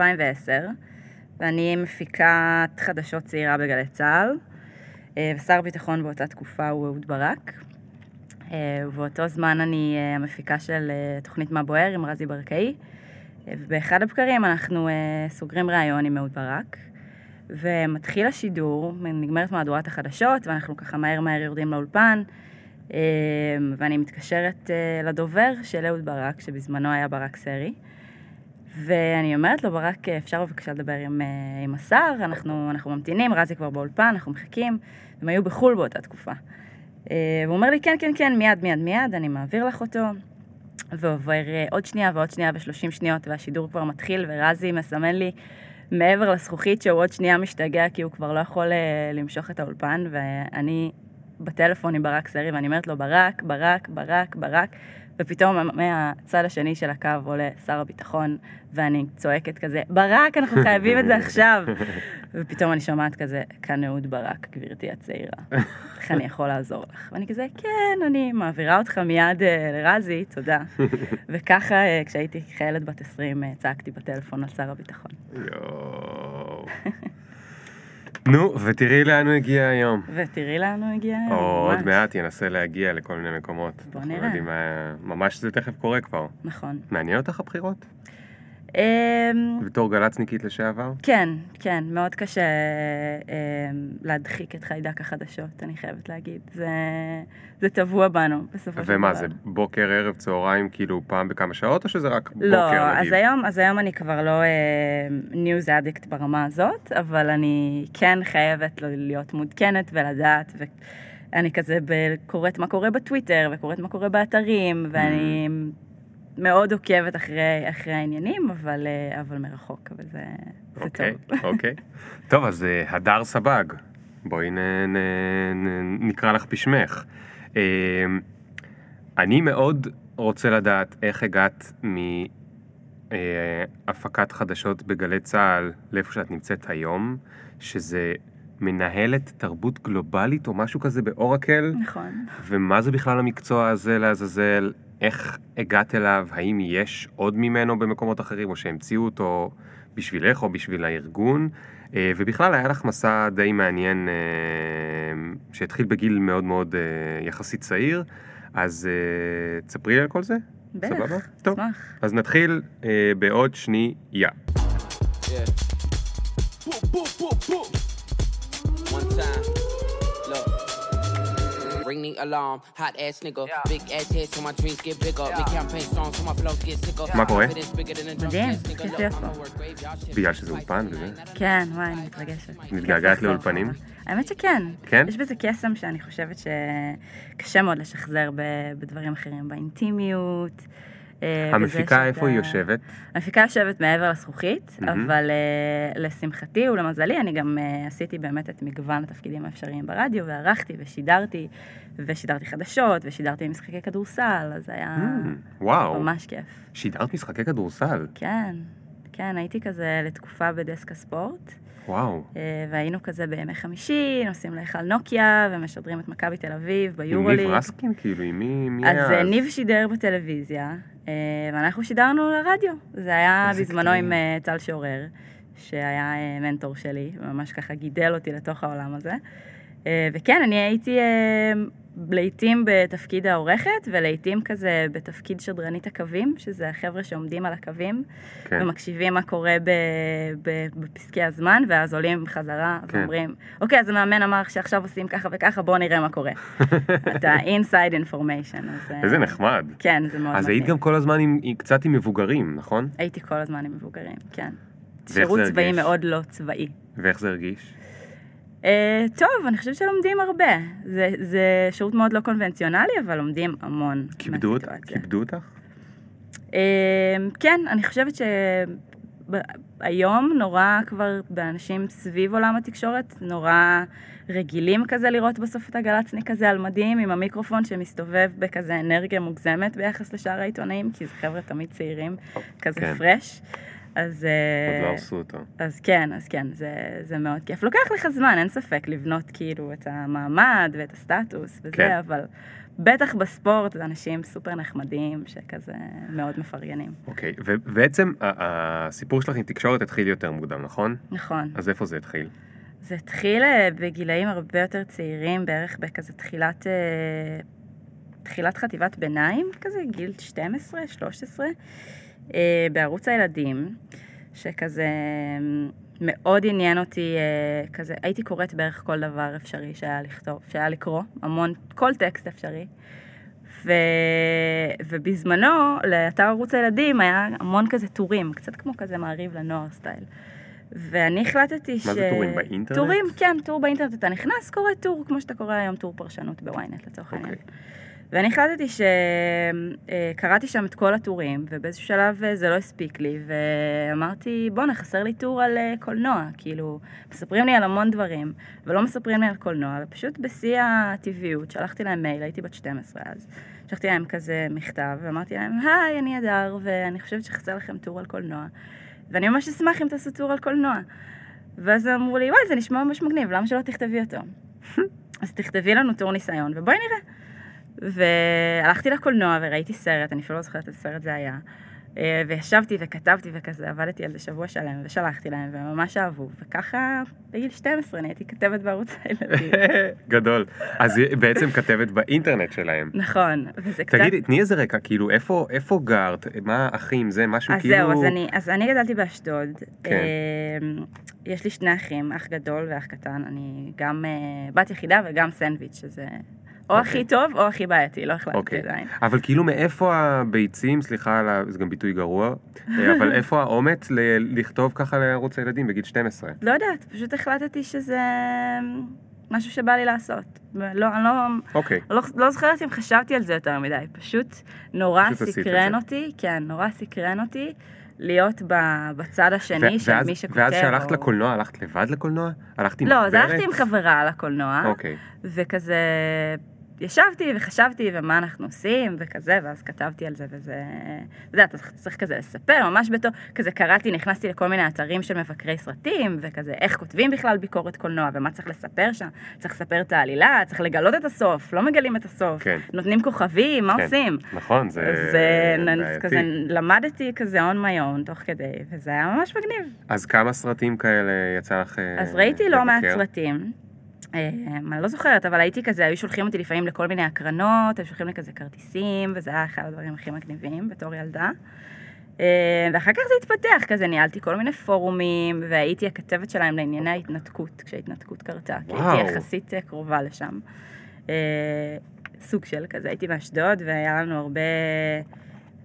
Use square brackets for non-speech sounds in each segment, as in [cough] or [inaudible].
מ-2010, ואני מפיקת חדשות צעירה בגלי צה"ל, אה, ושר הביטחון באותה תקופה הוא אהוד ברק. אה, ובאותו זמן אני אה, המפיקה של תוכנית מה בוער עם רזי ברקאי, ובאחד הבקרים אנחנו סוגרים ראיון עם אהוד ברק, ומתחיל השידור, נגמרת מהדורת החדשות, ואנחנו ככה מהר מהר יורדים לאולפן, ואני מתקשרת לדובר של אהוד ברק, שבזמנו היה ברק סרי, ואני אומרת לו, ברק, אפשר בבקשה לדבר עם, אה, עם השר, אנחנו, אנחנו ממתינים, רזי כבר באולפן, אנחנו מחכים, הם היו בחו"ל באותה תקופה. אה, והוא אומר לי, כן, כן, כן, מיד, מיד, מיד, אני מעביר לך אותו. ועובר אה, עוד שנייה ועוד שנייה ושלושים שניות, והשידור כבר מתחיל, ורזי מסמן לי מעבר לזכוכית שהוא עוד שנייה משתגע, כי הוא כבר לא יכול למשוך את האולפן, ואני בטלפון עם ברק סרי, ואני אומרת לו, ברק, ברק, ברק, ברק, ופתאום מהצד השני של הקו עולה שר הביטחון, ואני צועקת כזה, ברק, אנחנו חייבים את זה עכשיו. [laughs] ופתאום אני שומעת כזה, כאן אהוד ברק, גברתי הצעירה. איך אני יכול לעזור לך? ואני כזה, כן, אני מעבירה אותך מיד אה, לרזי, תודה. [laughs] וככה, אה, כשהייתי חיילת בת 20, אה, צעקתי בטלפון על שר הביטחון. יואו. [laughs] נו, ותראי לאן הוא הגיע היום. ותראי לאן הוא הגיע היום. עוד ממש. מעט ינסה להגיע לכל מיני מקומות. בוא אנחנו נראה. יודעים מה- ממש זה תכף קורה כבר. נכון. מעניין אותך הבחירות? אמ, בתור גל"צניקית לשעבר? כן, כן, מאוד קשה אמ, להדחיק את חיידק החדשות, אני חייבת להגיד. זה, זה טבוע בנו, בסופו של דבר. ומה זה, בוקר, ערב, צהריים, כאילו פעם בכמה שעות, או שזה רק בוקר לא, נגיד? אז היום, אז היום אני כבר לא news addict ברמה הזאת, אבל אני כן חייבת להיות מעודכנת ולדעת, ואני כזה ב- קוראת מה קורה בטוויטר, וקוראת מה קורה באתרים, ואני מאוד עוקבת אחרי, אחרי העניינים, אבל, אה, אבל מרחוק, אבל זה, זה אוקיי, טוב. אוקיי. [laughs] טוב, אז אה, הדר סבג, בואי נ, נ, נ, נקרא לך בשמך. אה, אני מאוד רוצה לדעת איך הגעת מהפקת חדשות בגלי צה"ל לאיפה שאת נמצאת היום, שזה מנהלת תרבות גלובלית או משהו כזה באורקל, נכון. ומה זה בכלל המקצוע הזה לעזאזל, איך הגעת אליו, האם יש עוד ממנו במקומות אחרים, או שהמציאו אותו בשבילך או בשביל הארגון, אה, ובכלל היה לך מסע די מעניין אה, שהתחיל בגיל מאוד מאוד אה, יחסית צעיר, אז תספרי על כל זה. בטח, סבבה? טוב. אז נתחיל בעוד שנייה. Ring the alarm, hot ass nigga. Big ass head so my dreams get bigger. Make campaign songs so my flows get sicker. מה קורה? Confidence bigger than a drunk מדהים. כיף להיות פה. בגלל שזה אולפן וזה. כן, וואי, אני מתרגשת. מתגעגעת לאולפנים? האמת שכן. כן? יש בזה קסם שאני חושבת שקשה מאוד לשחזר בדברים אחרים, באינטימיות. אה, המפיקה, שאתה- איפה היא יושבת? המפיקה יושבת מעבר לזכוכית. אבל uh, לשמחתי ולמזלי, אני גם uh, עשיתי באמת את מגוון התפקידים האפשריים ברדיו, וערכתי ושידרתי, ושידרתי חדשות, ושידרתי משחקי כדורסל, אז היה Mm, וואו, ממש כיף. שידרת משחקי כדורסל. כן, כן, הייתי כזה לתקופה בדסק הספורט, וואו. אה, והיינו כזה בימי חמישי, נוסעים להיכל נוקיה, ומשדרים את מכבי תל אביב עם ביורוליג. ניב רסקין? כאילו, עם מי מי אז היה אה, ניב שידר בטלוויזיה, אה, ואנחנו שידרנו לרדיו. זה היה בזמנו. עם טל שורר, שהיה מנטור שלי, וממש ככה גידל אותי לתוך העולם הזה. וכן, אני הייתי לעיתים בתפקיד העורכת, ולעיתים כזה בתפקיד שדרנית הקווים, שזה החבר'ה שעומדים על הקווים, כן. ומקשיבים מה קורה ב, ב, בפסקי הזמן, ואז עולים חזרה כן. ואומרים, אוקיי, אז המאמן אמר שעכשיו עושים ככה וככה, בואו נראה מה קורה. [laughs] אתה inside information. אז, אה, איזה נחמד. כן, זה מאוד אז היית מגניב. גם כל הזמן עם, קצת עם מבוגרים, נכון? הייתי כל הזמן עם מבוגרים, כן. שירות צבאי? מאוד לא צבאי. ואיך זה הרגיש? אה, טוב, אני חושבת שלומדים הרבה. זה, זה שירות מאוד לא קונבנציונלי, אבל לומדים המון כיבדו? מהסיטואציה. כיבדו אותך? אה, כן, אני חושבת שהיום נורא כבר באנשים סביב עולם התקשורת, נורא רגילים כזה לראות בסוף את הגל"צניק הזה על מדים עם המיקרופון שמסתובב בכזה אנרגיה מוגזמת ביחס לשאר העיתונאים, כי זה חבר'ה תמיד צעירים, כזה כן. פרש. אז, אה, עוד לא הרסו אותו. אז כן, אז כן, זה, זה מאוד כיף. לוקח לך זמן, אין ספק, לבנות כאילו את המעמד ואת הסטטוס וזה, כן. אבל בטח בספורט, זה אנשים סופר נחמדים, שכזה מאוד מפרגנים. אוקיי, ובעצם הסיפור שלך עם תקשורת התחיל יותר מוקדם, נכון? נכון. אז איפה זה התחיל? זה התחיל אה, בגילאים הרבה יותר צעירים, בערך בכזה תחילת, אה, תחילת חטיבת ביניים, כזה גיל 12, 13, אה, בערוץ הילדים, שכזה אה, מאוד עניין אותי, אה, כזה, הייתי קוראת בערך כל דבר אפשרי שהיה לכתוב, שהיה לקרוא, המון, כל טקסט אפשרי. ו... ובזמנו, לאתר ערוץ הילדים היה המון כזה טורים, קצת כמו כזה מעריב לנוער style. ואני החלטתי ש... מה זה טורים, באינטרנט? טורים, כן, טור באינטרנט. אתה נכנס, קורא טור, כמו שאתה קורא היום טור פרשנות ב-ynet לצורך העניין. אוקיי. ואני החלטתי שקראתי שם את כל הטורים, ובאיזשהו שלב אה, זה לא הספיק לי, ואמרתי, בואנה, חסר לי טור על אה, קולנוע. כאילו, מספרים לי על המון דברים, ולא מספרים לי על קולנוע, ופשוט בשיא הטבעיות, שלחתי להם מייל, הייתי בת 12 אז. שלחתי להם כזה מכתב, ואמרתי להם, היי, אני אדר, ואני חושבת שחסר לכם טור על קולנוע. ואני ממש אשמח אם תעשו טור על קולנוע. ואז אמרו לי, וואי, זה נשמע ממש מגניב, למה שלא תכתבי אותו? [laughs] אז תכתבי לנו טור ניסיון, ובואי נראה. והלכתי לקולנוע וראיתי סרט, אני אפילו לא זוכרת איזה סרט זה היה. אה, וישבתי וכתבתי וכזה, עבדתי על זה שבוע שלם, ושלחתי להם, והם ממש אהבו. וככה, בגיל 12 נהייתי כתבת בערוץ הילדים. [laughs] גדול. אז היא בעצם כתבת באינטרנט שלהם. נכון, וזה קצת... תגידי, תני איזה רקע, כאילו, איפה, איפה גרת? מה, אחים, זה משהו אז כאילו... זהו, אז אני, אז אני גדלתי באשדוד. כן. אה, יש לי שני אחים, אח גדול ואח קטן. אני גם אה, בת יחידה וגם סנדוויץ', שזה או אוקיי. הכי טוב או הכי בעייתי, לא החלטתי אוקיי. עדיין. אבל כאילו מאיפה הביצים, סליחה, זה גם ביטוי גרוע, אה, אבל [laughs] איפה האומץ ל- לכתוב ככה לערוץ הילדים בגיל 12? לא יודעת, פשוט החלטתי שזה משהו שבא לי לעשות. לא, אני לא, אוקיי. לא, לא זוכרת אם חשבתי על זה יותר מדי, פשוט נורא פשוט סקרן. אותי, כן, נורא סקרן אותי להיות בצד השני ו- של ואז- מי שכותב. ואז שהלכת או- לקולנוע, הלכת לבד לקולנוע? הלכת עם לא, אז מחברת? הלכתי עם חברה לקולנוע, אוקיי. וכזה ישבתי וחשבתי ומה אנחנו עושים וכזה, ואז כתבתי על זה וזה, אתה יודע, אתה צריך כזה לספר, ממש בתור, כזה קראתי, נכנסתי לכל מיני אתרים של מבקרי סרטים, וכזה איך כותבים בכלל ביקורת קולנוע, ומה צריך לספר שם, צריך לספר את העלילה, צריך לגלות את הסוף, לא מגלים את הסוף, כן. נותנים כוכבים, מה כן. עושים? נכון, זה אה, בעייתי. כזה למדתי כזה on my own תוך כדי, וזה היה ממש מגניב. אז כמה סרטים כאלה יצא לך אה, אז ראיתי לא מעט לבקר? סרטים. אה, אני לא זוכרת, אבל הייתי כזה, היו שולחים אותי לפעמים לכל מיני הקרנות, היו שולחים לי כזה כרטיסים, וזה היה אחד הדברים הכי מגניבים בתור ילדה. אה, ואחר כך זה התפתח, כזה ניהלתי כל מיני פורומים, והייתי הכתבת שלהם לענייני ההתנתקות, כשההתנתקות קרתה, כי וואו. הייתי יחסית אה, קרובה לשם. אה, סוג של כזה, הייתי באשדוד, והיה לנו הרבה...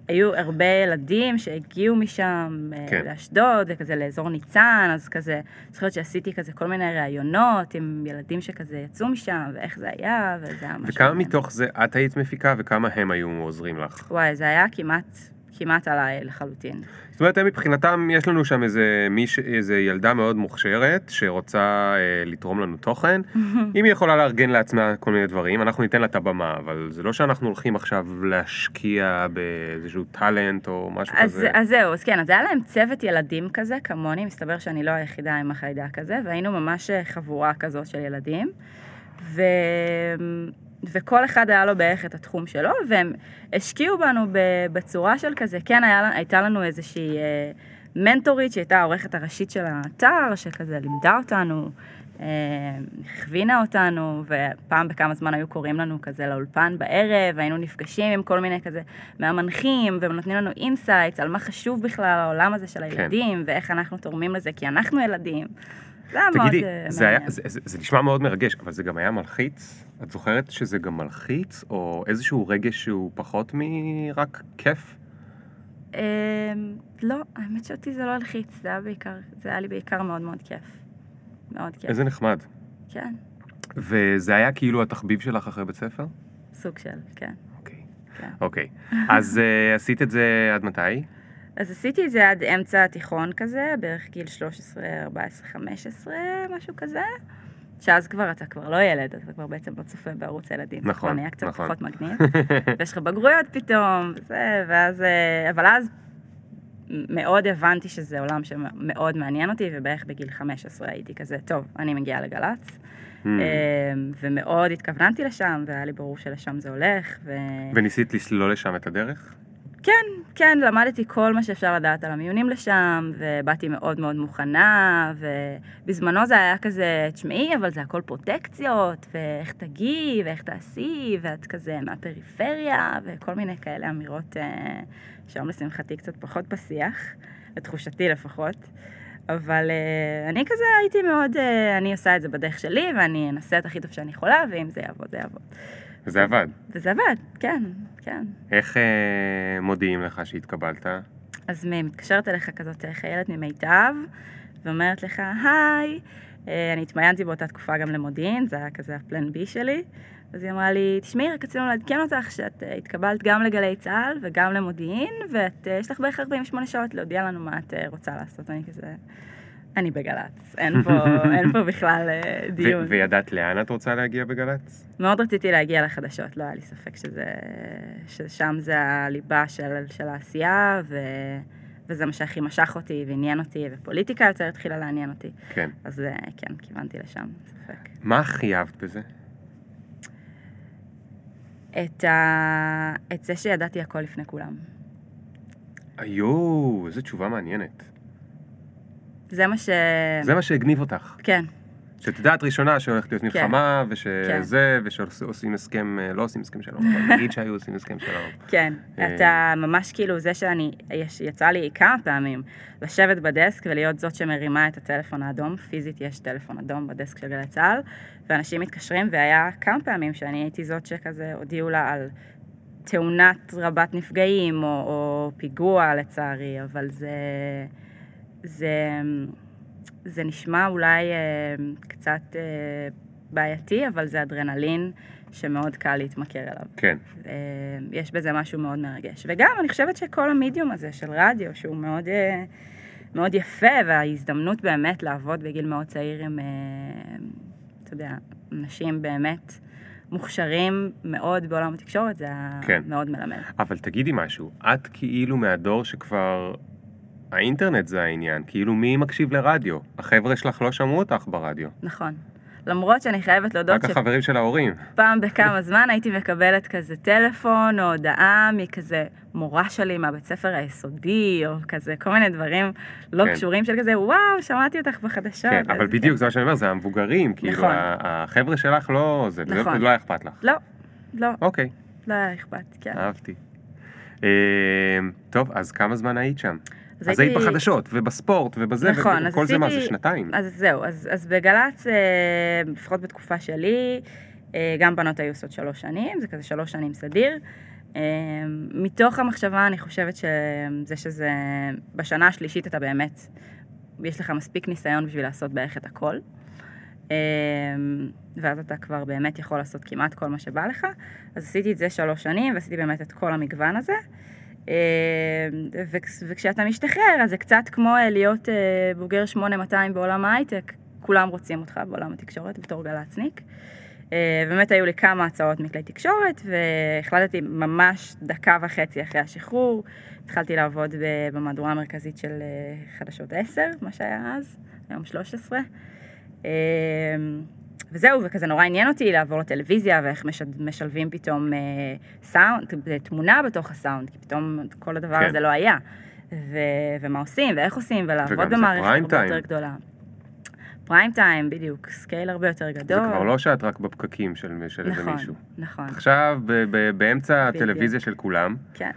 היו הרבה ילדים שהגיעו משם כן. כן. לאשדוד, וכזה לאזור ניצן, אז כזה, זוכרת שעשיתי כזה כל מיני ראיונות עם ילדים שכזה יצאו משם, ואיך זה היה, וזה היה ממש... וכמה. מתוך זה את היית מפיקה וכמה הם היו עוזרים לך? וואי, זה היה כמעט, כמעט עליי לחלוטין. זאת אומרת, הם מבחינתם, יש לנו שם איזה, מיש, איזה ילדה מאוד מוכשרת שרוצה אה, לתרום לנו תוכן. [laughs] אם היא יכולה לארגן לעצמה כל מיני דברים, אנחנו ניתן לה את הבמה, אבל זה לא שאנחנו הולכים עכשיו להשקיע באיזשהו טאלנט או משהו אז, כזה. אז זהו, אז כן, אז היה להם צוות ילדים כזה, כמוני, מסתבר שאני לא היחידה עם החיידק הזה, והיינו ממש אה, חבורה כזאת של ילדים. ו... וכל אחד היה לו בערך את התחום שלו, והם השקיעו בנו בצורה של כזה, כן, היה, הייתה לנו איזושהי אה, מנטורית שהייתה העורכת הראשית של האתר, שכזה לימדה אותנו, אה, הכווינה אותנו, ופעם בכמה זמן היו קוראים לנו כזה לאולפן בערב, היינו נפגשים עם כל מיני כזה מהמנחים, והם נותנים לנו insights על מה חשוב בכלל העולם הזה של הילדים, ואיך אנחנו תורמים לזה, כי אנחנו ילדים. זה היה מאוד תגידי, אה, זה, היה. זה, זה, זה נשמע מאוד מרגש, אבל זה גם היה מלחיץ? את זוכרת שזה גם מלחיץ, או איזשהו רגש שהוא פחות מרק כיף? אמ, לא, האמת שאותי זה לא הלחיץ, זה היה בעיקר, זה היה לי בעיקר מאוד מאוד כיף. מאוד כיף, איזה נחמד. כן, וזה היה כאילו התחביב שלך אחרי בית ספר? סוג של, כן, אוקיי. כן. אוקיי. אז uh, עשית את זה עד מתי? אז עשיתי את זה עד אמצע התיכון כזה, בערך גיל 13, 14, 15, משהו כזה. שאז כבר אתה כבר לא ילד, אתה כבר בעצם לא צופה בערוץ הילדים. זה נכון, כבר נהיה קצת נכון. פחות מגניב. [laughs] ויש לך בגרויות פתאום, וזה, ואז... אה, אבל אז מאוד הבנתי שזה עולם שמאוד מעניין אותי, ובערך בגיל 15 הייתי כזה, טוב, אני מגיעה לגל"צ. אה, ומאוד התכווננתי לשם, והיה לי ברור שלשם זה הולך. ו... וניסית לסלול לשם את הדרך? כן, כן, למדתי כל מה שאפשר לדעת על המיונים לשם, ובאתי מאוד מאוד מוכנה, ובזמנו זה היה כזה, תשמעי, אבל זה הכל פרוטקציות, ואיך תגיעי, ואיך תעשי, ואת כזה מהפריפריה, וכל מיני כאלה אמירות אה, שהיום לשמחתי קצת פחות בשיח, לתחושתי לפחות. אבל uh, אני כזה הייתי מאוד, uh, אני עושה את זה בדרך שלי, ואני אנסה את הכי טוב שאני יכולה, ואם זה יעבוד, זה יעבוד. וזה עבד. וזה עבד, כן, כן. איך uh, מודיעים לך שהתקבלת? אז מתקשרת אליך כזאת חיילת ממיטב, ואומרת לך, היי, uh, אני התמיינתי באותה תקופה גם למודיעין, זה היה כזה הפלן בי שלי. אז היא אמרה לי, תשמעי, רק רצינו לעדכן אותך שאת uh, התקבלת גם לגלי צה"ל וגם למודיעין, ויש uh, לך בערך 48 שעות להודיע לנו מה את uh, רוצה לעשות. אני כזה, אני בגל"צ, אין פה, אין פה בכלל uh, דיון. וידעת לאן את רוצה להגיע בגל"צ? מאוד רציתי להגיע לחדשות, לא היה לי ספק שזה, ששם זה הליבה של, של העשייה, ו... וזה מה שהכי משך אותי ועניין אותי, ופוליטיקה יותר התחילה לעניין אותי. כן. אז כן, כיוונתי לשם, ספק. מה הכי אהבת בזה? את, ה... את זה שידעתי הכל לפני כולם. איו, איזו תשובה מעניינת. זה מה ש... זה מה שהגניב אותך. כן. שאת יודעת ראשונה שהולכת להיות מלחמה, כן. ושזה, כן. ושעושים הסכם, לא עושים הסכם שלום, אבל [laughs] נגיד שהיו עושים הסכם שלום. כן, אתה ממש כאילו זה שאני, יצא לי כמה פעמים לשבת בדסק ולהיות זאת שמרימה את הטלפון האדום, פיזית יש טלפון אדום בדסק של גלי צה"ל, ואנשים מתקשרים, והיה כמה פעמים שאני הייתי זאת שכזה הודיעו לה על תאונת רבת נפגעים, או, או פיגוע לצערי, אבל זה... זה... זה נשמע אולי אה, קצת אה, בעייתי, אבל זה אדרנלין שמאוד קל להתמכר אליו. כן. אה, יש בזה משהו מאוד מרגש. וגם, אני חושבת שכל המדיום הזה של רדיו, שהוא מאוד, מאוד יפה, וההזדמנות באמת לעבוד בגיל מאוד צעיר עם, אה, אתה יודע, אנשים באמת... מוכשרים מאוד בעולם התקשורת, זה כן. מאוד מלמד. אבל תגידי משהו, את כאילו מהדור שכבר האינטרנט זה העניין, כאילו מי מקשיב לרדיו? החבר'ה שלך לא שמעו אותך ברדיו. נכון. למרות שאני חייבת להודות ש... רק החברים של ההורים. פעם בכמה זמן הייתי מקבלת כזה טלפון או הודעה מכזה מורה שלי מהבית ספר היסודי, או כזה כל מיני דברים לא כן. קשורים של כזה, וואו, שמעתי אותך בחדשות. כן, אבל בדיוק, זה מה שאני אומר, זה המבוגרים, כאילו, נכון. החבר'ה שלך לא, זה לא- נכון. לא היה אכפת לך. לא, לא. אוקיי. לא היה אכפת, כן. אהבתי. אה, טוב, אז כמה זמן היית שם? אז, אז הייתי... היית בחדשות, ובספורט, ובזה, נכון, וכל זה. מה, זה שנתיים? אז זהו, אז, אז בגל"צ, אה, לפחות בתקופה שלי, אה, גם בנות היו עושות שלוש שנים, זה כזה שלוש שנים סדיר. אה, מתוך המחשבה, אני חושבת שזה שזה, בשנה השלישית אתה באמת, יש לך מספיק ניסיון בשביל לעשות בערך את הכל. ואז אתה כבר באמת יכול לעשות כמעט כל מה שבא לך. אז עשיתי את זה שלוש שנים, ועשיתי באמת את כל המגוון הזה. אה, וכשאתה משתחרר, אז זה קצת כמו אה, להיות אה, בוגר 8200 בעולם ההייטק, כולם רוצים אותך בעולם התקשורת בתור גל"צניק. באמת היו לי כמה הצעות מכלי תקשורת, והחלטתי ממש דקה וחצי אחרי השחרור, התחלתי לעבוד במהדורה המרכזית של חדשות 10, מה שהיה אז, היום 13. וזהו, וכזה נורא עניין אותי לעבור לטלוויזיה ואיך משלבים פתאום אה, סאונד, תמונה בתוך הסאונד, כי פתאום כל הדבר כן. הזה לא היה. ו- ומה עושים, ואיך עושים, ולעבוד במערכת הרבה time. יותר גדולה. פריים טיים, בדיוק, scale הרבה יותר גדול. זה כבר לא שאת רק בפקקים של, של נכון, איזה מישהו. נכון. עכשיו ב- ב- באמצע הטלוויזיה של כולם. כן.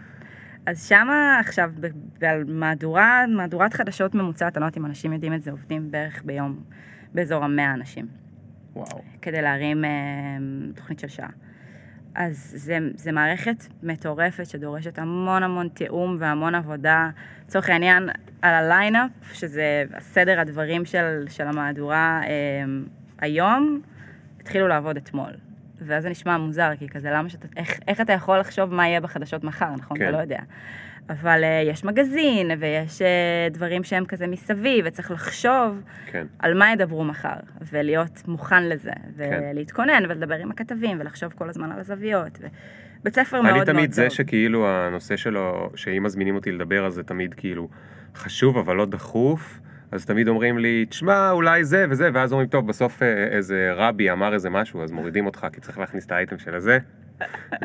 אז שמה עכשיו, במהדורה, מהדורת חדשות ממוצעת, אני לא יודעת אם אנשים יודעים את זה, עובדים בערך ביום, באזור המאה אנשים. וואו. כדי להרים אה, תוכנית של שעה. אז זה, זה מערכת מטורפת שדורשת המון המון תיאום והמון עבודה. לצורך העניין, על הליינאפ, שזה סדר הדברים של, של המהדורה אה, היום, התחילו לעבוד אתמול. ואז זה נשמע מוזר, כי כזה, למה שאתה, איך, איך אתה יכול לחשוב מה יהיה בחדשות מחר, נכון? כן. אתה לא יודע. אבל uh, יש מגזין, ויש uh, דברים שהם כזה מסביב, וצריך לחשוב כן. על מה ידברו מחר, ולהיות מוכן לזה, כן. ולהתכונן, כן. ולדבר עם הכתבים, ולחשוב כל הזמן על הזוויות. ו... בית ספר מאוד אני מאוד טוב. תמיד זה שכאילו הנושא שלו, שאם מזמינים אותי לדבר, אז זה תמיד כאילו חשוב אבל לא דחוף. אז תמיד אומרים לי, תשמע, אולי זה וזה, ואז אומרים, טוב, בסוף אה, איזה רבי אמר איזה משהו, אז מורידים אותך, כי צריך להכניס את האייטם של הזה.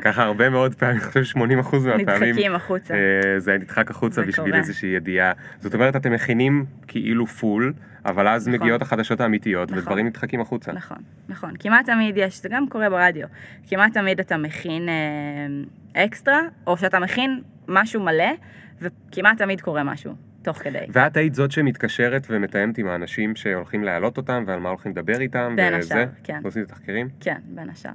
ככה הרבה מאוד פעמים, אני חושב 80 אחוז מהפעמים, נדחקים החוצה. אה, זה נדחק החוצה בשביל. איזושהי ידיעה. זאת אומרת, אתם מכינים כאילו פול, אבל אז נכון. מגיעות החדשות האמיתיות, נכון. ודברים נדחקים החוצה. נכון, נכון. כמעט תמיד יש, זה גם קורה ברדיו, כמעט תמיד אתה מכין אה, אקסטרה, או שאתה מכין משהו מלא, וכמעט תמיד קורה משהו, תוך כדי. ואת היית זאת שמתקשרת ומתאמת עם האנשים שהולכים להעלות אותם, ועל מה הולכים לדבר איתם, בין? השאר, כן. ועושים את התחקירים? כן, בין השאר.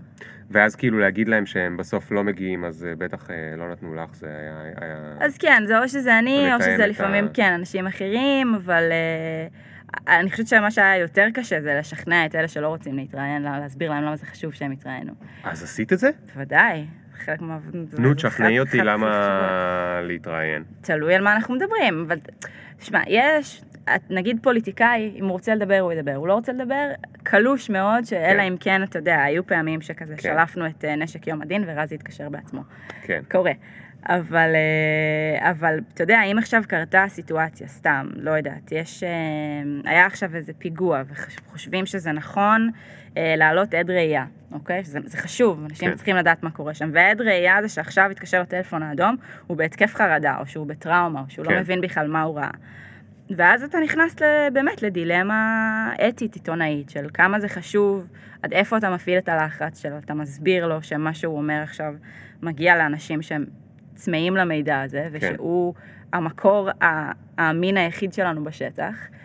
ואז כאילו להגיד להם שהם בסוף לא מגיעים, אז אה, בטח אה, לא נתנו לך, זה היה... היה... אז כן, זה או שזה אני, או שזה לפעמים, ה- כן, אנשים אחרים, אבל אה, אני חושבת שמה שהיה יותר קשה זה לשכנע את אלה שלא רוצים להתראיין, לה- להסביר להם למה זה חשוב שהם יתראיינו. אז עשית את זה? בוודאי, חלק מה... נו, תשכנעי אותי למה. להתראיין. תלוי על מה אנחנו מדברים, אבל תשמע, יש, נגיד פוליטיקאי, אם הוא רוצה לדבר, הוא ידבר, הוא לא רוצה לדבר, קלוש מאוד, שאלא כן. אם כן, אתה יודע, היו פעמים שכזה כן. שלפנו את אה, נשק יום הדין ורזי התקשר בעצמו. כן. קורה. אבל, אה, אבל אתה יודע, אם עכשיו קרתה סיטואציה, סתם, לא יודעת, יש, אה, היה עכשיו איזה פיגוע, וחושבים שזה נכון להעלות עד ראייה, אוקיי? זה, זה חשוב, אנשים כן. צריכים לדעת מה קורה שם. ועד ראייה זה שעכשיו התקשר לטלפון האדום, הוא בהתקף חרדה, או שהוא בטראומה, או שהוא כן. לא מבין בכלל מה הוא ראה. ואז אתה נכנס באמת לדילמה אתית עיתונאית של כמה זה חשוב, עד איפה אתה מפעיל את הלחץ שלו, אתה מסביר לו שמה שהוא אומר עכשיו מגיע לאנשים שהם צמאים למידע הזה, ושהוא המקור ה- האמין היחיד שלנו בשטח, אה,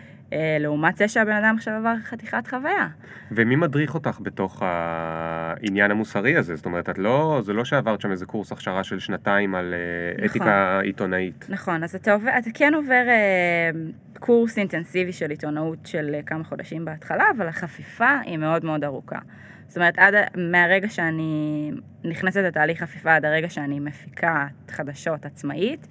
לעומת זה שהבן אדם עכשיו עבר חתיכת חוויה. ומי מדריך אותך בתוך העניין המוסרי הזה? זאת אומרת, את לא, זה לא שעברת שם איזה קורס הכשרה של שנתיים על אה, נכון. אתיקה עיתונאית. נכון, אז אתה, עובר, אתה כן עובר אה, קורס אינטנסיבי של עיתונאות של אה, כמה חודשים בהתחלה, אבל החפיפה היא מאוד מאוד ארוכה. זאת אומרת, עד, מהרגע שאני נכנסת לתהליך חפיפה עד הרגע שאני מפיקה חדשות עצמאית,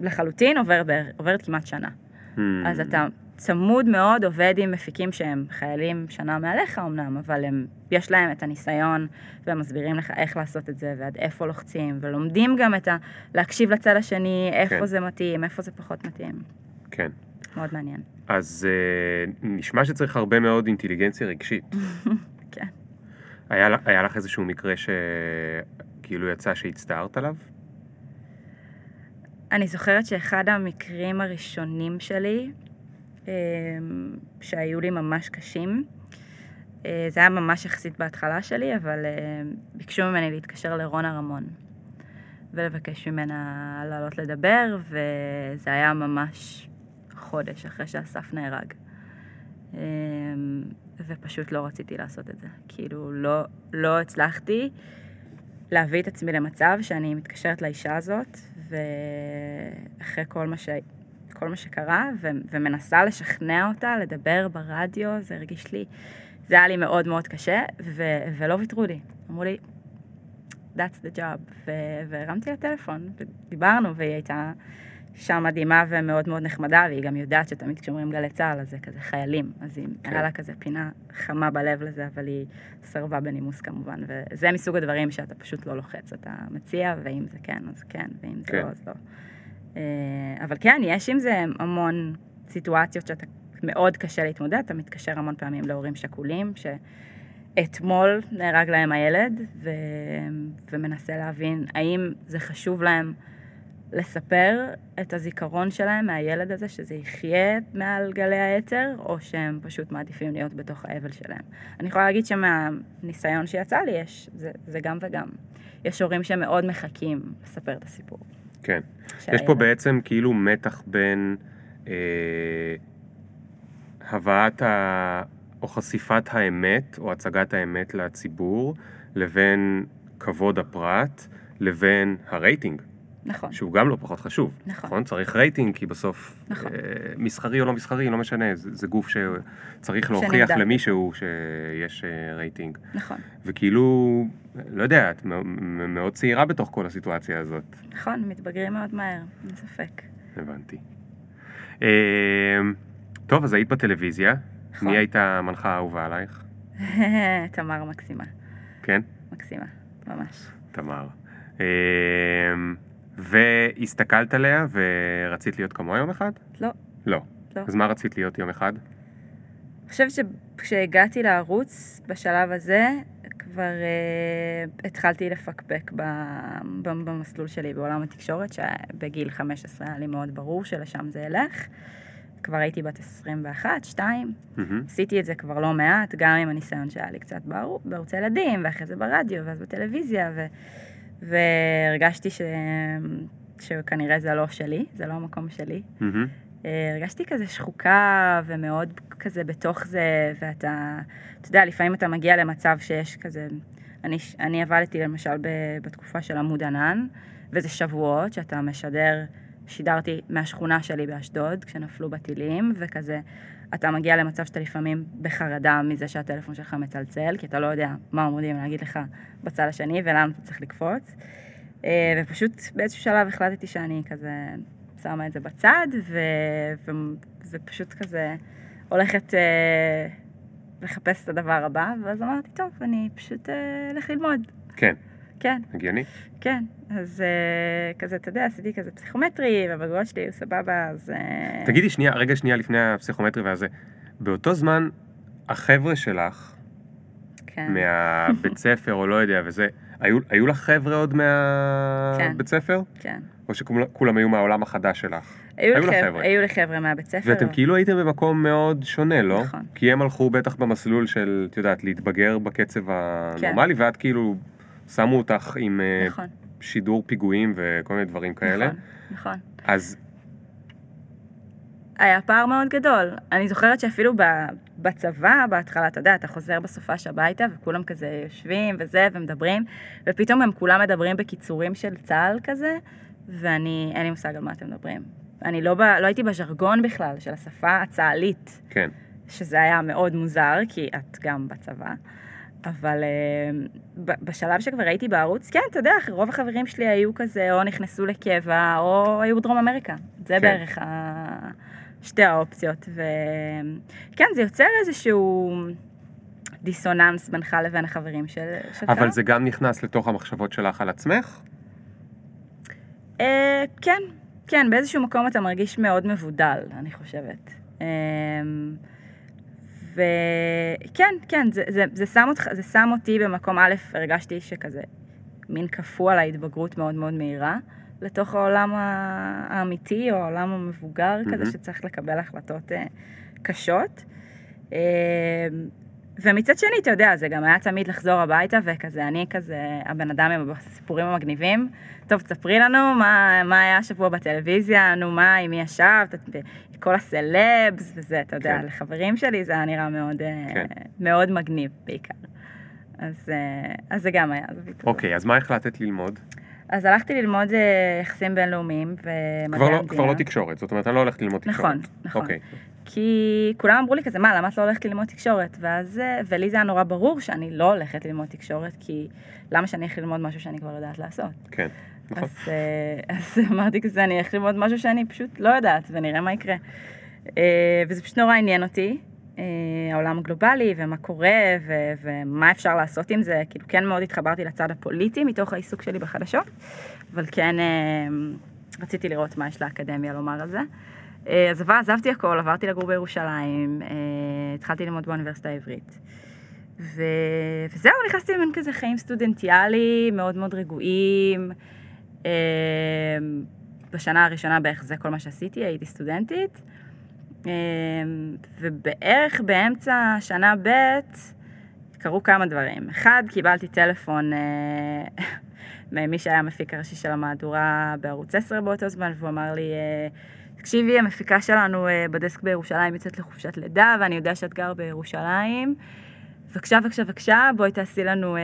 לחלוטין עובר, עוברת כמעט שנה. Hmm. אז אתה צמוד מאוד עובד עם מפיקים שהם חיילים שנה מעליך אמנם, אבל הם, יש להם את הניסיון והם מסבירים לך איך לעשות את זה ועד איפה לוחצים, ולומדים גם את ה... להקשיב לצד השני, איפה כן. זה מתאים, איפה זה פחות מתאים. כן. מאוד מעניין. אז אה, נשמע שצריך הרבה מאוד אינטליגנציה רגשית. [laughs] כן. היה, היה לך איזשהו מקרה שכאילו יצא שהצטערת עליו? אני זוכרת שאחד המקרים הראשונים שלי, שהיו לי ממש קשים, אה, זה היה ממש יחסית בהתחלה שלי, אבל אה, ביקשו ממני להתקשר לרונה רמון ולבקש ממנה לעלות לדבר, וזה היה ממש חודש אחרי שאסף נהרג. אה, ופשוט לא רציתי לעשות את זה. כאילו, לא, לא הצלחתי להביא את עצמי למצב שאני מתקשרת לאישה הזאת, ואחרי כל מה, ש... כל מה שקרה, ו... ומנסה לשכנע אותה לדבר ברדיו, זה הרגיש לי, זה היה לי מאוד מאוד קשה, ו... ולא ויתרו לי. אמרו לי, that's the job, ו... והרמתי לה טלפון, ודיברנו, והיא הייתה אישה מדהימה ומאוד מאוד נחמדה, והיא גם יודעת שתמיד כשאומרים גלי צה"ל, אז זה כזה חיילים, אז היא, כן. היה לה כזה פינה חמה בלב לזה, אבל היא סרבה בנימוס כמובן, וזה מסוג הדברים שאתה פשוט לא לוחץ, אתה מציע, ואם זה כן, אז כן, ואם זה כן. לא, אז לא. אה, אבל כן, יש עם זה המון סיטואציות שאתה מאוד קשה להתמודד, אתה מתקשר המון פעמים להורים שכולים, שאתמול נהרג להם הילד, ו... ומנסה להבין האם זה חשוב להם לספר את הזיכרון שלהם מהילד הזה, שזה יחיה מעל גלי היתר, או שהם פשוט מעדיפים להיות בתוך האבל שלהם. אני יכולה להגיד שמהניסיון שיצא לי, יש, זה, זה גם וגם. יש הורים שמאוד מחכים לספר את הסיפור. כן. יש פה. בעצם כאילו מתח בין אה, הבאת ה... או חשיפת האמת, או הצגת האמת לציבור, לבין כבוד הפרט, לבין הרייטינג, נכון, שהוא גם לא פחות חשוב. נכון. צריך רייטינג, כי בסוף, נכון. אה, מסחרי או לא מסחרי, לא משנה, זה, זה גוף שצריך להוכיח שנמדד. למישהו שיש אה, רייטינג. נכון, וכאילו, לא יודע, את מאוד צעירה בתוך כל הסיטואציה הזאת. נכון, מתבגרים מאוד מהר, אין ספק. הבנתי. אה, טוב, אז היית בטלוויזיה. נכון. מי הייתה המנחה האהובה עלייך? [laughs] תמר מקסימה, כן? מקסימה, ממש. תמר. אה, והסתכלת עליה ורצית להיות כמוה יום אחד? לא. לא. לא. אז מה רצית להיות יום אחד? אני חושבת שכשהגעתי לערוץ, בשלב הזה, כבר uh, התחלתי לפקפק ב, ב, במסלול שלי בעולם התקשורת, שבגיל 15 היה לי מאוד ברור שלשם זה ילך. כבר הייתי בת 21, 2, מהמם. עשיתי את זה כבר לא מעט, גם עם הניסיון שהיה לי קצת בערוץ, הילדים, ואחרי זה ברדיו, ואז בטלוויזיה, ו, והרגשתי ש, שכנראה זה לא שלי, זה לא המקום שלי. אה, הרגשתי כזה שחוקה ומאוד כזה בתוך זה, ואתה, אתה יודע, לפעמים אתה מגיע למצב שיש כזה, אני, אני עבדתי למשל ב, בתקופה של עמוד ענן, וזה שבועות שאתה משדר, שידרתי מהשכונה שלי באשדוד, כשנפלו בטילים, וכזה, אתה מגיע למצב שאתה לפעמים בחרדה מזה שהטלפון שלך מצלצל, כי אתה לא יודע מה עומדים להגיד לך בצד השני ולאן אתה צריך לקפוץ. אה, ופשוט באיזשהו שלב החלטתי שאני כזה שמה את זה בצד, ו... ו... ופשוט כזה הולכת אה, לחפש את הדבר הבא, ואז אמרתי, טוב, אני פשוט אה, אלך ללמוד. כן, כן, הגיוני. כן. אז אה, כזה, אתה יודע, עשיתי כזה פסיכומטרי, והבגרויות שלי היו סבבה, אז... אה, תגידי שנייה, רגע שנייה לפני הפסיכומטרי והזה. באותו זמן, החבר'ה שלך, כן. מהבית [laughs] ספר או לא יודע וזה, היו, היו לך חבר'ה עוד כן. מהבית ספר? כן. או שכולם היו מהעולם החדש שלך? היו היו לי לך חבר'ה, חבר'ה. היו לי חבר'ה מהבית ספר. ואתם כאילו הייתם במקום מאוד שונה, לא? נכון. כי הם הלכו בטח במסלול של, את יודעת, להתבגר בקצב הנורמלי, ואת כאילו, שמו אותך עם אה, נכון, שידור פיגועים וכל מיני דברים כאלה. נכון, נכון. אז היה פער מאוד גדול. אני זוכרת שאפילו ב- בצבא, בהתחלה, אתה יודע, אתה חוזר בסופש הביתה, וכולם כזה יושבים וזה, ומדברים, ופתאום הם כולם מדברים בקיצורים של צה"ל כזה, ואני, אין לי מושג על מה אתם מדברים. אני לא, ב, לא הייתי בז'רגון בכלל של השפה הצה"לית, כן. שזה היה מאוד מוזר, כי את גם בצבא. אבל אה, בשלב שכבר הייתי בערוץ, כן, אתה יודע, רוב החברים שלי היו כזה, או נכנסו לקבע, או היו בדרום אמריקה. זה כן. בערך ה... שתי האופציות. וכן, זה יוצר איזשהו דיסוננס בינך לבין החברים של... שלך. אבל זה גם נכנס לתוך המחשבות שלך על עצמך? אה, כן, כן, באיזשהו מקום אתה מרגיש מאוד מבודל, אני חושבת. אה, וכן, כן, זה, זה, זה, שם אותך, זה שם אותי במקום א', הרגשתי שכזה, מין כפו על ההתבגרות מאוד מאוד מהירה, לתוך העולם האמיתי, או העולם המבוגר מהמם. כזה, שצריך לקבל החלטות אה, קשות. אה, ומצד שני, אתה יודע, זה גם היה תמיד לחזור הביתה, וכזה, אני כזה, הבן אדם עם הסיפורים המגניבים. טוב, תספרי לנו מה, מה היה השבוע בטלוויזיה, נו מה, עם מי ישבת, כל הסלבס וזה, אתה יודע, כן. לחברים שלי זה היה נראה מאוד, אה, כן. מאוד מגניב בעיקר. אז, אה, אז זה גם היה. אוקיי, אז מה החלטת ללמוד? אז הלכתי ללמוד אה, יחסים בינלאומיים ומדעי כבר לא. כבר לא תקשורת, זאת אומרת, אני לא הולכת ללמוד תקשורת. נכון, נכון. אוקיי, כי כולם אמרו לי כזה, מה, למה את לא הולכת ללמוד תקשורת? ואז, ולי זה היה נורא ברור שאני לא הולכת ללמוד תקשורת, כי למה שאני אלך ללמוד משהו שאני כבר יודעת לעשות? כן, נכון. אז, אה, [laughs] אמרתי כזה, אני אלך ללמוד משהו שאני פשוט לא יודעת, ונראה מה יקרה. אה, וזה פשוט נורא עניין אותי, אה, העולם הגלובלי, ומה קורה, ו- ומה אפשר לעשות עם זה. כאילו, כן מאוד התחברתי לצד הפוליטי מתוך העיסוק שלי בחדשות, אבל כן רציתי לראות מה יש לאקדמיה לומר על זה. אז עבר- עזבתי הכל, עברתי לגור בירושלים, התחלתי ללמוד באוניברסיטה העברית. ו... וזהו, נכנסתי למין כזה חיים סטודנטיאלי, מאוד מאוד רגועים. אה, בשנה הראשונה בערך זה כל מה שעשיתי, הייתי סטודנטית. אה, ובערך באמצע שנה ב' קרו כמה דברים. אחד, קיבלתי טלפון אה, [laughs] ממי שהיה המפיק הראשי של המהדורה בערוץ 10 באותו זמן, והוא אמר לי, אה, תקשיבי, המפיקה שלנו אה, בדסק בירושלים יוצאת לחופשת לידה, ואני יודע שאת גר בירושלים. בבקשה, בבקשה, בבקשה, בואי תעשי לנו אה,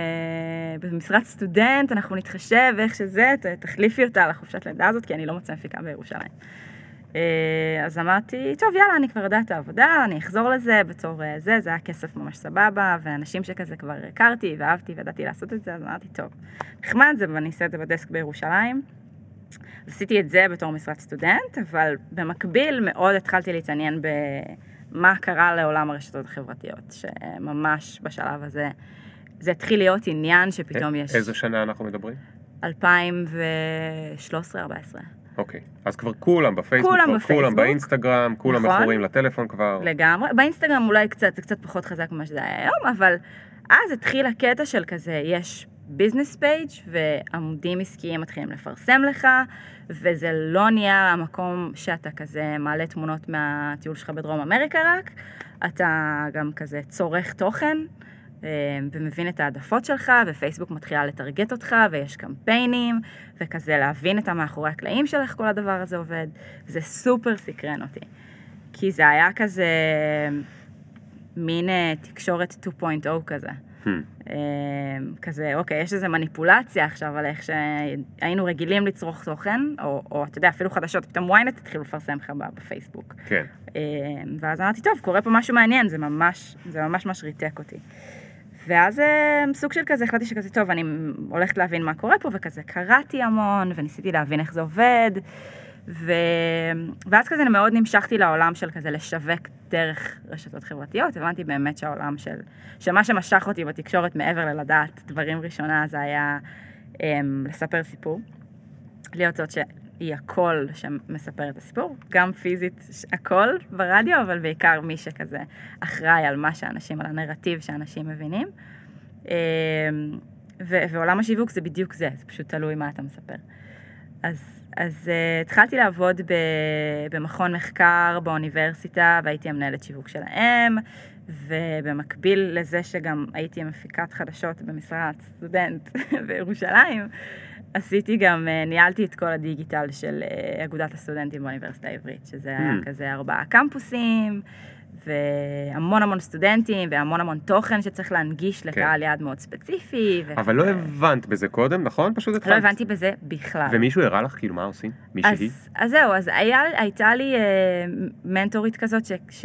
במשרת סטודנט, אנחנו נתחשב, איך שזה, ת, תחליפי אותה לחופשת לידה הזאת, כי אני לא מוצאה מפיקה בירושלים. אה, אז אמרתי, טוב, יאללה, אני כבר יודעת את העבודה, אני אחזור לזה בתור אה, זה, זה היה כסף ממש סבבה, ואנשים שכזה כבר הכרתי ואהבתי וידעתי לעשות את זה, אז אמרתי, טוב, נחמד זה, ואני אעשה את זה בדסק בירושלים. אז עשיתי את זה בתור משרת סטודנט, אבל במקביל מאוד התחלתי להתעניין במה קרה לעולם הרשתות החברתיות, שממש בשלב הזה, זה התחיל להיות עניין שפתאום יש... איזו שנה אנחנו מדברים? 2013-2014. אוקיי. אז כבר כולם בפייסבוק, כולם כבר בפייסבוק. כולם באינסטגרם, כולם נכון. מכורים לטלפון כבר. לגמרי. באינסטגרם אולי קצת, זה קצת פחות חזק ממה שזה היה היום, אבל אז התחיל הקטע של כזה, יש business page ועמודים עסקיים מתחילים לפרסם לך, וזה לא נהיה המקום שאתה כזה מעלה תמונות מהטיול שלך בדרום אמריקה רק, אתה גם כזה צורך תוכן. אה, ומבין את העדפות שלך, ופייסבוק מתחילה לטרגט אותך, ויש קמפיינים, וכזה להבין את המאחורי הקלעים של איך כל הדבר הזה עובד. זה סופר סקרן אותי. כי זה היה כזה מין אה, תקשורת 2.0 כזה. Hmm. כזה, אוקיי, יש איזו מניפולציה עכשיו על איך שהיינו רגילים לצרוך תוכן, או, או אתה יודע, אפילו חדשות, פתאום ynet התחילו לפרסם לך בפייסבוק. כן. אה, ואז אמרתי, טוב, קורה פה משהו מעניין, זה ממש, זה ממש ממש ריתק אותי. ואז אה, סוג של כזה, החלטתי שכזה, טוב, אני הולכת להבין מה קורה פה, וכזה קראתי המון, וניסיתי להבין איך זה עובד, ו... ואז כזה מאוד נמשכתי לעולם של כזה לשווק דרך רשתות חברתיות, הבנתי באמת שהעולם של, שמה שמשך אותי בתקשורת מעבר ללדעת דברים ראשונה, זה היה אמ, לספר סיפור, להיות זאת שהיא הקול שמספר את הסיפור, גם פיזית הקול ברדיו, אבל בעיקר מי שכזה אחראי על מה שאנשים, על הנרטיב שאנשים מבינים. אמ, ו- ועולם השיווק זה בדיוק זה, זה פשוט תלוי מה אתה מספר. אז, אז uh, התחלתי לעבוד ב, במכון מחקר באוניברסיטה והייתי המנהלת שיווק שלהם, ובמקביל לזה שגם הייתי מפיקת חדשות במשרד סטודנט [laughs] בירושלים, עשיתי גם, uh, ניהלתי את כל הדיגיטל של uh, אגודת הסטודנטים באוניברסיטה העברית, שזה היה Hmm. כזה ארבעה קמפוסים, והמון המון סטודנטים, והמון המון תוכן שצריך להנגיש לקהל יעד מאוד ספציפי. אבל לא. הבנת בזה קודם, נכון? פשוט התחלת. לא הבנתי בזה בכלל. ומישהו הראה לך כאילו מה עושים? מישהי? אז, אז זהו, אז היה, הייתה לי אה, מנטורית כזאת ש, ש,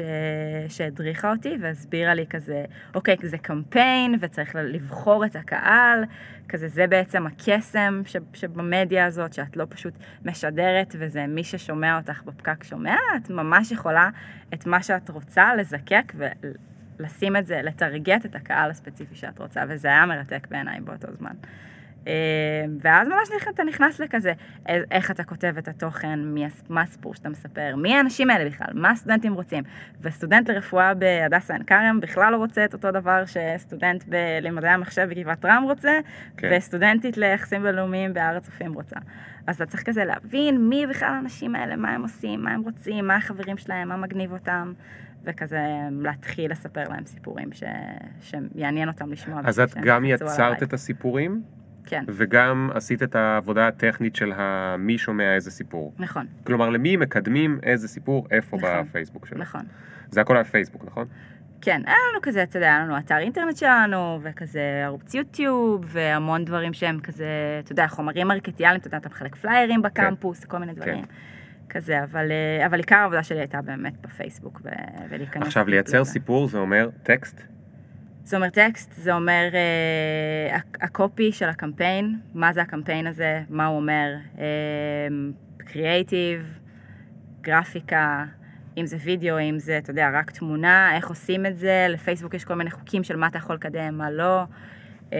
שהדריכה אותי והסבירה לי כזה, אוקיי, זה קמפיין וצריך לבחור את הקהל, כזה זה בעצם הקסם ש, שבמדיה הזאת, שאת לא פשוט משדרת וזה מי ששומע אותך בפקק שומע, את ממש יכולה את מה שאת רוצה לזקק ולשים את זה, לטרגט את הקהל הספציפי שאת רוצה, וזה היה מרתק בעיניי באותו זמן. אה, ואז ממש אתה נכנס לכזה, א- איך אתה כותב את התוכן, מי, מה הסיפור שאתה מספר, מי האנשים האלה בכלל, מה הסטודנטים רוצים. וסטודנט לרפואה בהדסה עין כרם בכלל לא רוצה את אותו דבר שסטודנט בלימודי המחשב בגבעת רם רוצה, כן. וסטודנטית ליחסים בינלאומיים בהר הצופים רוצה. אז אתה צריך כזה להבין מי בכלל האנשים האלה, מה הם עושים, מה הם רוצים, מה החברים שלהם, מה מגניב אותם. וכזה להתחיל לספר להם סיפורים ש... שיעניין אותם לשמוע. אז את גם יצרת. את הסיפורים, כן, וגם עשית את העבודה הטכנית של מי שומע איזה סיפור. נכון, כלומר, למי מקדמים איזה סיפור, איפה נכון. בפייסבוק שלו. נכון. זה הכל היה פייסבוק, נכון? כן, היה לנו כזה, אתה יודע, היה לנו אתר אינטרנט שלנו, וכזה ערוץ יוטיוב, והמון דברים שהם כזה, אתה יודע, חומרים מרקטיאליים, אתה יודע, אתה מחלק פליירים בקמפוס, כל מיני דברים. כזה, אבל, אה, אבל עיקר העבודה שלי הייתה באמת בפייסבוק, ולהיכנס... עכשיו, לייצר. סיפור זה אומר טקסט? זה אומר טקסט, זה אומר אה, הק- הקופי של הקמפיין, מה זה הקמפיין הזה, מה הוא אומר, קריאייטיב, גרפיקה, אם זה וידאו, אם זה, אתה יודע, רק תמונה, איך עושים את זה, לפייסבוק יש כל מיני חוקים של מה אתה יכול לקדם, מה לא, אה,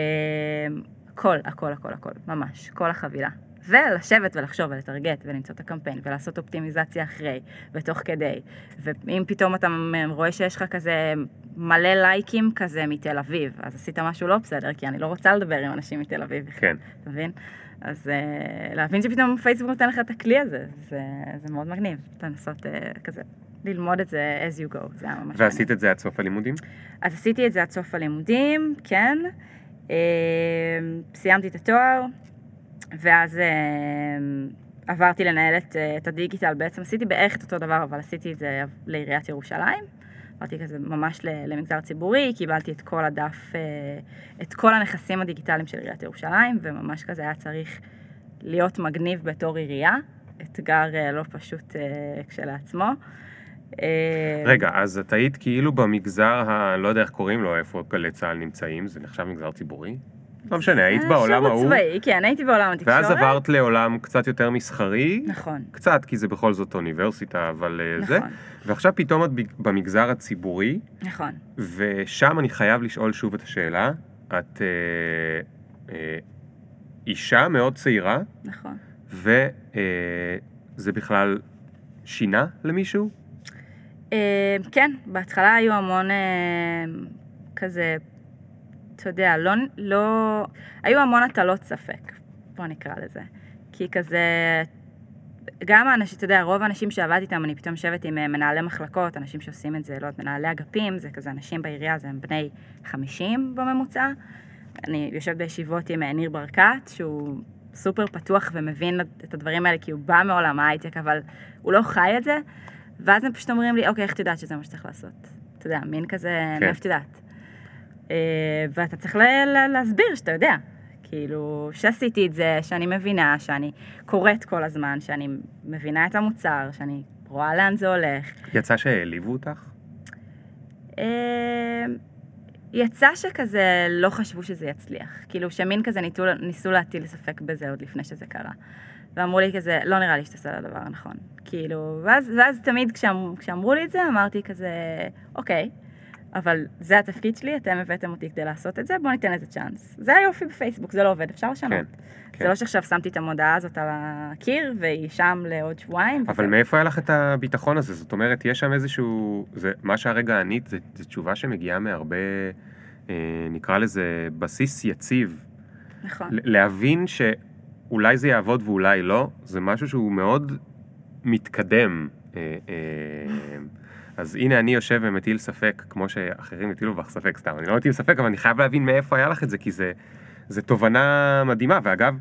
הכל, הכל, הכל, הכל, ממש, כל החבילה. ולשבת ולחשוב ולטרגט ולמצוא את הקמפיין ולעשות אופטימיזציה אחרי ותוך כדי. ואם פתאום אתה רואה שיש לך כזה מלא לייקים כזה מתל אביב, אז עשית משהו לא בסדר, כי אני לא רוצה לדבר עם אנשים מתל אביב כן. אתה מבין? אז uh, להבין שפתאום פייסבוק נותן לך את הכלי הזה, זה, זה מאוד מגניב, לנסות uh, כזה. ללמוד את זה as you go, זה היה ממש ועשית את זה עד סוף הלימודים? אז עשיתי את זה עד סוף הלימודים, כן. אה, סיימתי את התואר, ואז אה, עברתי לנהל את, אה, את הדיגיטל. בעצם עשיתי בערך את אותו דבר, אבל עשיתי את זה לעיריית ירושלים. עברתי כזה ממש למגזר ציבורי, קיבלתי את כל הדף, אה, את כל הנכסים הדיגיטליים של עיריית ירושלים, וממש כזה היה צריך להיות מגניב בתור עירייה. אתגר לא פשוט כשלעצמו. רגע, אז את היית כאילו במגזר ה... לא יודע איך קוראים לו, איפה גלי צה"ל נמצאים, זה נחשב מגזר ציבורי? לא משנה, היית אה, בעולם שירות ההוא, צבאי, כן, הייתי בעולם התקשורת. ואז עברת לעולם קצת יותר מסחרי, נכון, קצת, כי זה בכל זאת אוניברסיטה, אבל אה, זה, נכון, ועכשיו פתאום את במגזר הציבורי, נכון. ושם אני חייב לשאול שוב את השאלה, את... אה, אה, אישה מאוד צעירה, נכון. וזה בכלל שינה למישהו? אה, כן, בהתחלה היו המון אה, כזה, אתה יודע, לא, לא... היו המון הטלות ספק, בוא נקרא לזה. כי כזה, גם האנשים, אתה יודע, רוב האנשים שעבדתי איתם, אני פתאום יושבת עם אה, מנהלי מחלקות, אנשים שעושים את זה, לא יודעת, מנהלי אגפים, זה כזה אנשים בעירייה, זה הם בני 50 בממוצע. אני יושבת בישיבות עם ניר ברקת, שהוא סופר פתוח ומבין את הדברים האלה, כי הוא בא מעולם ההייטק, אבל הוא לא חי את זה. ואז הם פשוט אומרים לי, אוקיי, איך את יודעת שזה מה שצריך לעשות? אתה יודע, מין כזה, כן. מאיפה את יודעת? אה, ואתה צריך לה, לה, להסביר שאתה יודע. כאילו, שעשיתי את זה, שאני מבינה, שאני קוראת כל הזמן, שאני מבינה את המוצר, שאני רואה לאן זה הולך. יצא שהעליבו אותך? אה, יצא שכזה לא חשבו שזה יצליח. כאילו, שמין כזה ניסו, ניסו להטיל ספק בזה עוד לפני שזה קרה. ואמרו לי כזה, לא נראה לי שתעשה את הדבר הנכון. כאילו, ואז, ואז תמיד כשאמ, כשאמרו לי את זה, אמרתי כזה, אוקיי, אבל זה התפקיד שלי, אתם הבאתם אותי כדי לעשות את זה, בואו ניתן לזה צ'אנס. זה היופי בפייסבוק, זה לא עובד, אפשר לשנות. כן, זה כן. לא שעכשיו שמתי את המודעה הזאת על הקיר, והיא שם לעוד שבועיים. אבל וזהו. מאיפה היה לך את הביטחון הזה? זאת אומרת, יש שם איזשהו... זה, מה שהרגע ענית, זה, זה תשובה שמגיעה מהרבה, אה, נקרא לזה, בסיס יציב. נכון. להבין שאולי זה יעבוד ואולי לא, זה משהו שהוא מאוד מתקדם. אה, אה, אז הנה אני יושב ומטיל ספק, כמו שאחרים הטילו בך ספק סתם. אני לא מטיל ספק, אבל אני חייב להבין מאיפה היה לך את זה, כי זה, זה תובנה מדהימה. ואגב,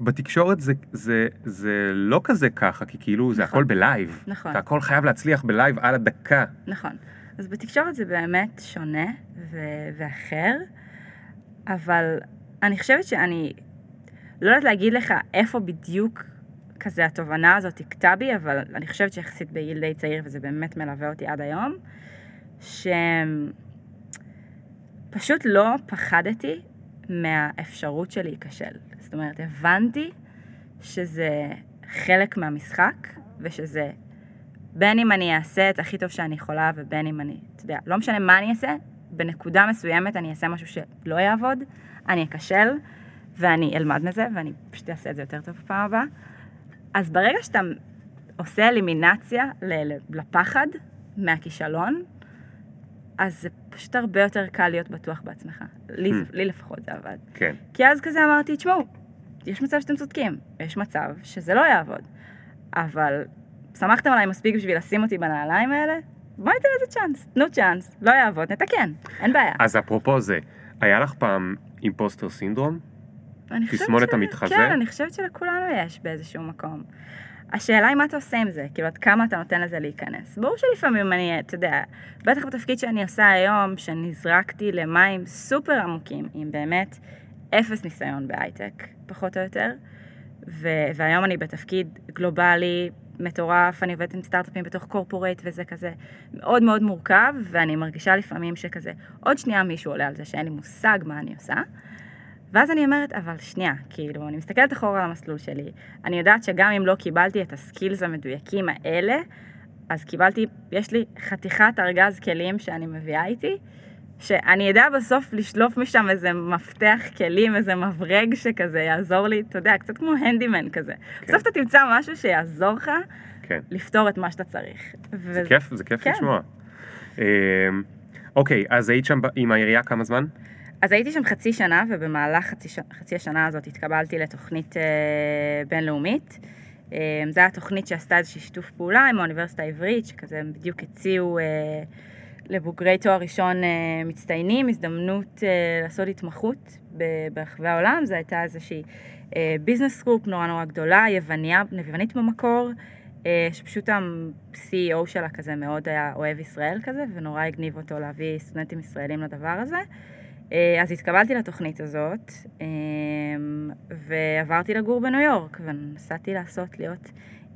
בתקשורת זה, זה, זה לא כזה ככה, כי כאילו זה נכון. הכל ב-live. נכון. והכל חייב להצליח ב-live על הדקה. נכון. אז בתקשורת זה באמת שונה ו- ואחר, אבל אני חושבת שאני לא יודעת להגיד לך איפה בדיוק כזה התובנה הזאת הכתה בי, אבל אני חושבת שיחסית בגיל די צעיר, וזה באמת מלווה אותי עד היום, שפשוט לא פחדתי מהאפשרות של להיכשל. זאת אומרת, הבנתי שזה חלק מהמשחק, ושזה בין אם אני אעשה את הכי טוב שאני יכולה, ובין אם אני, אתה יודע, לא משנה מה אני אעשה, בנקודה מסוימת אני אעשה משהו שלא יעבוד, אני אכשל, ואני אלמד מזה, ואני פשוט אעשה את זה יותר טוב בפעם הבאה. אז ברגע שאתה עושה אלימינציה לפחד מהכישלון, אז זה פשוט הרבה יותר קל להיות בטוח בעצמך. לי, זה- לי לפחות זה עבד. כן. כי אז כזה אמרתי, תשמעו, יש מצב שאתם צודקים, יש מצב שזה לא יעבוד, אבל שמחתם עליי מספיק בשביל לשים אותי בנעליים האלה, בואו ניתן לזה צ'אנס, תנו צ'אנס, לא יעבוד, נתקן, אין בעיה. אז אפרופו זה, היה לך פעם אימפוסטר סינדרום? תסמונת המתחזה? כן, אני חושבת שלכולנו יש באיזשהו מקום. השאלה היא מה אתה עושה עם זה, כאילו עד כמה אתה נותן לזה להיכנס. ברור שלפעמים אני, אתה יודע, בטח בתפקיד שאני עושה היום, שנזרקתי למים סופר עמוקים, עם באמת אפס ניסיון בהייטק, פחות או יותר, ו- והיום אני בתפקיד גלובלי מטורף, אני עובדת עם סטארט-אפים בתוך קורפורייט וזה כזה מאוד מאוד מורכב, ואני מרגישה לפעמים שכזה, עוד שנייה מישהו עולה על זה שאין לי מושג מה אני עושה. ואז אני אומרת, אבל שנייה, כאילו, אני מסתכלת אחורה על המסלול שלי, אני יודעת שגם אם לא קיבלתי את הסקילס המדויקים האלה, אז קיבלתי, יש לי חתיכת ארגז כלים שאני מביאה איתי, שאני אדע בסוף לשלוף משם איזה מפתח כלים, איזה מברג שכזה יעזור לי, אתה יודע, קצת כמו הנדימן כזה. כן. בסוף אתה תמצא משהו שיעזור לך כן. לפתור את מה שאתה צריך. זה כיף, זה כיף כן. לשמוע. אמ, אוקיי, אז היית שם עם העירייה כמה זמן? אז הייתי שם חצי שנה, ובמהלך חצי. חצי השנה הזאת התקבלתי לתוכנית אה, בינלאומית. אה, זו הייתה תוכנית שעשתה איזושהי שיתוף פעולה עם האוניברסיטה העברית, שכזה הם בדיוק הציעו אה, לבוגרי תואר ראשון אה, מצטיינים הזדמנות אה, לעשות התמחות ב- ברחבי העולם. זו הייתה איזושהי business group נורא נורא גדולה, יווניה, יוונית במקור. אה, שפשוט ה-CEO שלה כזה מאוד היה אוהב ישראל כזה, ונורא הגניב אותו להביא סטודנטים ישראלים לדבר הזה. אה, אז התקבלתי לתוכנית הזאת, אה, ועברתי לגור בניו יורק, ונסעתי לעשות להיות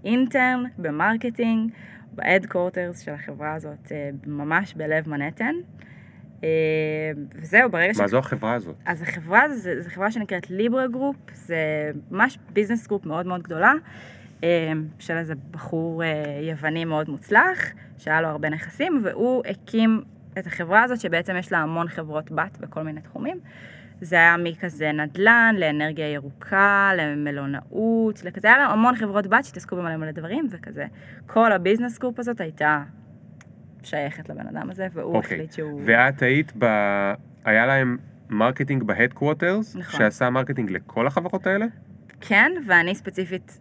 intern ב-marketing, ב-headquarters של החברה הזאת, אה, ממש בלב מנהטן. וזהו, ברגע ש... מה זו החברה הזאת? אז החברה זו, זו חברה שנקראת Libra Group, זה ממש business group מאוד מאוד גדולה, של איזה בחור יווני מאוד מוצלח, שהיה לו הרבה נכסים, והוא הקים את החברה הזאת, שבעצם יש לה המון חברות בת בכל מיני תחומים, זה היה מכזה נדל"ן, לאנרגיה ירוקה, למלונאות, לכזה, היה לה המון חברות בת שהתעסקו במלא מלא דברים, וכזה, כל ה-business group הזאת הייתה שייכת לבן אדם הזה, והוא אוקיי. החליט שהוא... ואת היית ב... היה להם marketing ב-headquarters, נכון. שעשה marketing לכל החברות האלה? כן, ואני ספציפית,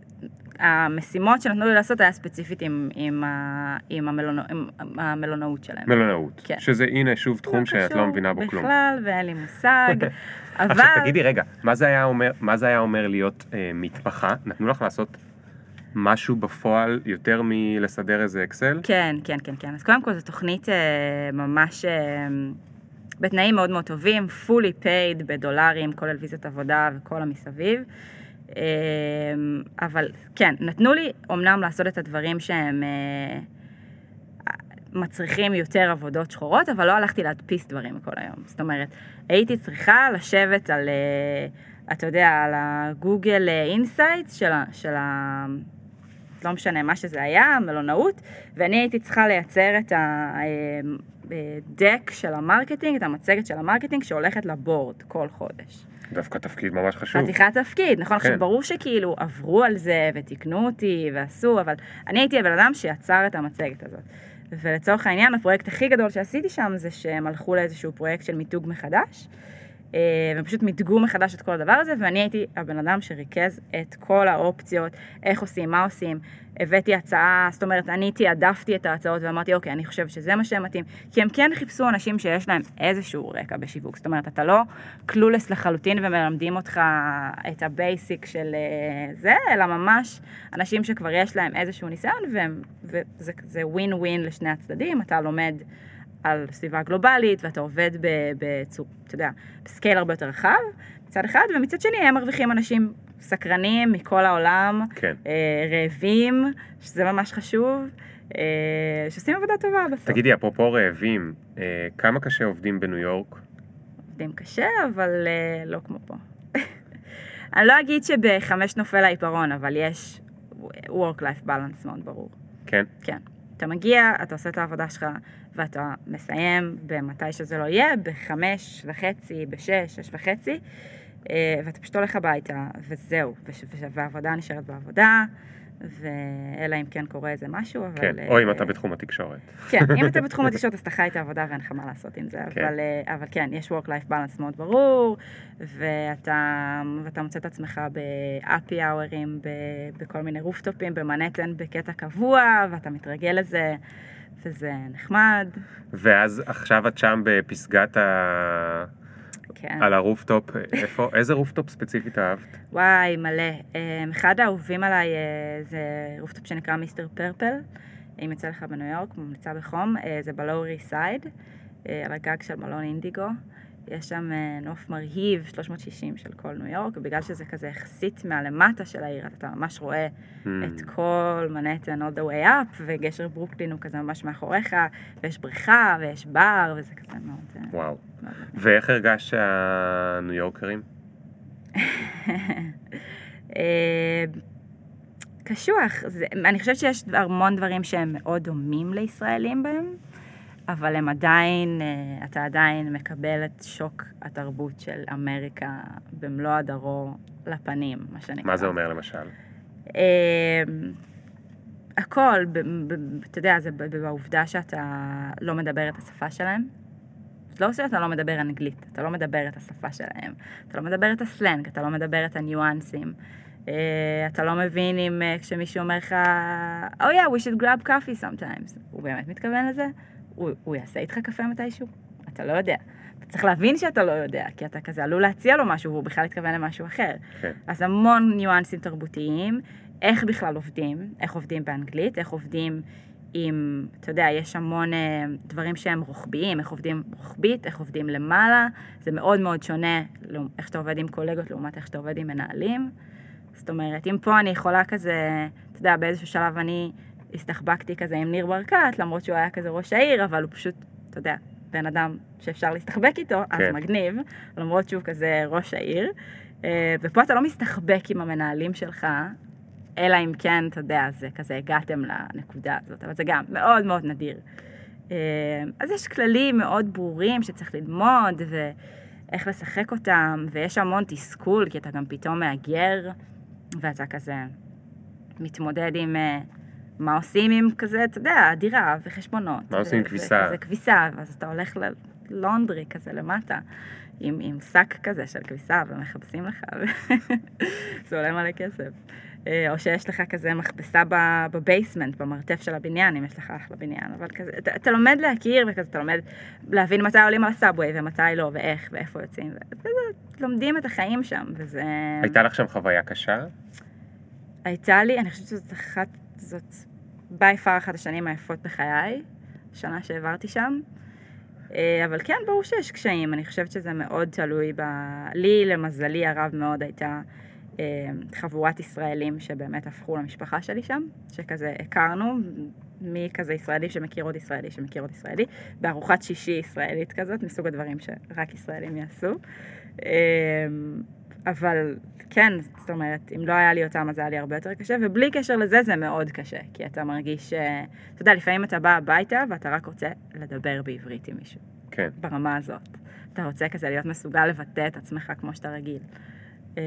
המשימות שנתנו לי לעשות היה ספציפית עם, עם, ה, עם, המלונא, עם המלונאות שלהם. מלונאות. כן. שזה הנה שוב תחום שאת לא מבינה בו כלום. בכלל, ואין לי מושג, [laughs] אבל... עכשיו תגידי רגע, מה זה היה אומר, מה זה היה אומר להיות אה, מתמחה? נתנו לך לעשות משהו בפועל יותר מלסדר איזה אקסל? כן, כן, כן, כן. אז קודם כל זו תוכנית אה, ממש אה, בתנאים מאוד מאוד טובים, fully paid בדולרים, כולל ויזת עבודה וכל המסביב. אה, אבל כן, נתנו לי אומנם לעשות את הדברים שהם אה, מצריכים יותר עבודות שחורות, אבל לא הלכתי להדפיס דברים כל היום. זאת אומרת, הייתי צריכה לשבת על, אה, אתה יודע, על ה-Google insights של ה... של ה לא משנה מה שזה היה, מלונאות, ואני הייתי צריכה לייצר את ה-deck של ה-marketing, את המצגת של ה-marketing שהולכת ל-board כל חודש. דווקא תפקיד ממש חשוב. חתיכת תפקיד, נכון? כן. עכשיו ברור שכאילו עברו על זה ותיקנו אותי ועשו, אבל אני הייתי הבן אדם שיצר את המצגת הזאת. ולצורך העניין, הפרויקט הכי גדול שעשיתי שם זה שהם הלכו לאיזשהו פרויקט של מיתוג מחדש. אה, והם פשוט מיתגו מחדש את כל הדבר הזה, ואני הייתי הבן אדם שריכז את כל האופציות, איך עושים, מה עושים. הבאתי הצעה, זאת אומרת, אני תעדפתי את ההצעות ואמרתי, אוקיי, אני חושבת שזה מה שמתאים. כי הם כן חיפשו אנשים שיש להם איזשהו רקע בשיווק. זאת אומרת, אתה לא clueless לחלוטין ומלמדים אותך את ה-basic של אה, זה, אלא ממש אנשים שכבר יש להם איזשהו ניסיון, והם, וזה זה ווין ווין לשני הצדדים. אתה לומד על סביבה גלובלית, ואתה עובד בצור, אתה יודע, בסקייל הרבה יותר רחב, מצד אחד, ומצד שני הם מרוויחים אנשים סקרנים מכל העולם, כן. אה, רעבים, שזה ממש חשוב, אה, שעושים עבודה טובה בסוף. תגידי, אפרופו רעבים, אה, כמה קשה עובדים בניו יורק? עובדים קשה, אבל אה, לא כמו פה. [laughs] אני לא אגיד שבחמש נופל העיפרון, אבל יש work-life balance מאוד ברור. כן? כן. אתה מגיע, אתה עושה את העבודה שלך, ואתה מסיים במתי שזה לא יהיה, בחמש וחצי, בשש, שש וחצי, אה, ואתה פשוט הולך הביתה, וזהו, והעבודה נשארת בעבודה, ואלא אם כן קורה איזה משהו, אבל... כן. אה, או אם אתה בתחום התקשורת. כן, אם אתה [laughs] בתחום התקשורת אז אתה חי את העבודה ואין לך מה לעשות עם זה, כן. אבל, אה, אבל כן, יש work-life balance מאוד ברור, ואתה, ואתה מוצא את עצמך באפי האוורים, בכל מיני rooftopים, במנהטן בקטע קבוע, ואתה מתרגל לזה, וזה נחמד, ואז עכשיו את שם בפסגת ה... כן. על ה-rooftop, איפה, איזה rooftop ספציפית אהבת? וואי, מלא. אה, אחד האהובים עליי אה, זה rooftop שנקרא Mr. Purple, אם יוצא לך בניו יורק, ממליצה בחום, אה, זה ב-Lower East Side, אה, על הגג של מלון אינדיגו. יש שם אה, נוף מרהיב, 360 של כל ניו יורק, ובגלל שזה כזה יחסית מהלמטה של העיר, אתה ממש רואה Hmm. את כל מנהטן all the way up, וגשר ברוקלין הוא כזה ממש מאחוריך, ויש בריכה, ויש בר, וזה כזה מאוד... אה, וואו. מאוד ואיך הרגשת שהניו יורקרים? [laughs] אה, קשוח. זה, אני חושבת שיש המון דברים שהם מאוד דומים לישראלים בהם, אבל הם עדיין, אה, אתה עדיין מקבל את שוק התרבות של אמריקה במלוא הדרו לפנים, מה שנקרא. מה זה אומר למשל? אה, הכל, אתה יודע, זה בעובדה שאתה לא מדבר את השפה שלהם. זה לא שאתה לא מדבר אנגלית, אתה לא מדבר את השפה שלהם. אתה לא מדבר את הסלנג, אתה לא מדבר את הניואנסים. אה, אתה לא מבין אם כשמישהו אומר לך, Oh yeah, we should grab coffee sometimes. הוא באמת מתכוון לזה? הוא, הוא יעשה איתך קפה מתישהו? אתה לא יודע. אתה צריך להבין שאתה לא יודע, כי אתה כזה עלול להציע לו משהו והוא בכלל התכוון למשהו אחר. כן. אז המון ניואנסים תרבותיים, איך בכלל עובדים, איך עובדים באנגלית, איך עובדים עם, אתה יודע, יש המון אה, דברים שהם רוחביים, איך עובדים רוחבית, איך עובדים למעלה, זה מאוד מאוד שונה לעומת איך שאתה עובד עם קולגות לעומת איך שאתה עובד עם מנהלים. זאת אומרת, אם פה אני יכולה כזה, אתה יודע, באיזשהו שלב אני הסתחבקתי כזה עם ניר ברקת, למרות שהוא היה כזה ראש העיר, אבל הוא פשוט, אתה יודע, בן אדם שאפשר להסתחבק איתו, אז כן. מגניב, למרות שהוא כזה ראש העיר. אה, ופה אתה לא מסתחבק עם המנהלים שלך, אלא אם כן, אתה יודע, זה כזה הגעתם לנקודה הזאת, אבל זה גם מאוד מאוד נדיר. אה, אז יש כללים מאוד ברורים שצריך ללמוד, ו... איך לשחק אותם, ויש המון תסכול, כי אתה גם פתאום מהגר, ואתה כזה מתמודד עם אה, מה עושים עם כזה, אתה יודע, דירה וחשבונות. מה עושים עם כביסה? וכזה כביסה, ואז אתה הולך ללונדרי כזה למטה, עם, עם שק כזה של כביסה, ומכבסים לך, וזה [laughs] עולה מלא כסף. אה, או שיש לך כזה מכבסה בבייסמנט, במרתף של הבניין, אם יש לך אחלה בניין, אבל כזה, אתה, אתה לומד להכיר וכזה, אתה לומד להבין מתי עולים על הסאבווי ומתי לא, ואיך, ואיפה יוצאים, וכזה, לומדים את החיים שם, וזה... הייתה לך שם חוויה קשה? הייתה לי, אני חושבת שזאת אחת, זאת בי פאר אחת השנים היפות בחיי, שנה שהעברתי שם. אה, אבל כן, ברור שיש קשיים, אני חושבת שזה מאוד תלוי ב... לי, למזלי הרב מאוד, הייתה אה, חבורת ישראלים שבאמת הפכו למשפחה שלי שם, שכזה הכרנו, מי כזה ישראלי שמכיר עוד ישראלי שמכיר עוד ישראלי, בארוחת שישי ישראלית כזאת, מסוג הדברים שרק ישראלים יעשו. אבל כן, זאת אומרת, אם לא היה לי אותם אז היה לי הרבה יותר קשה, ובלי קשר לזה זה מאוד קשה, כי אתה מרגיש, אה, אתה יודע, לפעמים אתה בא הביתה ואתה רק רוצה לדבר בעברית עם מישהו, כן. ברמה הזאת. אתה רוצה כזה להיות מסוגל לבטא את עצמך כמו שאתה רגיל. אה,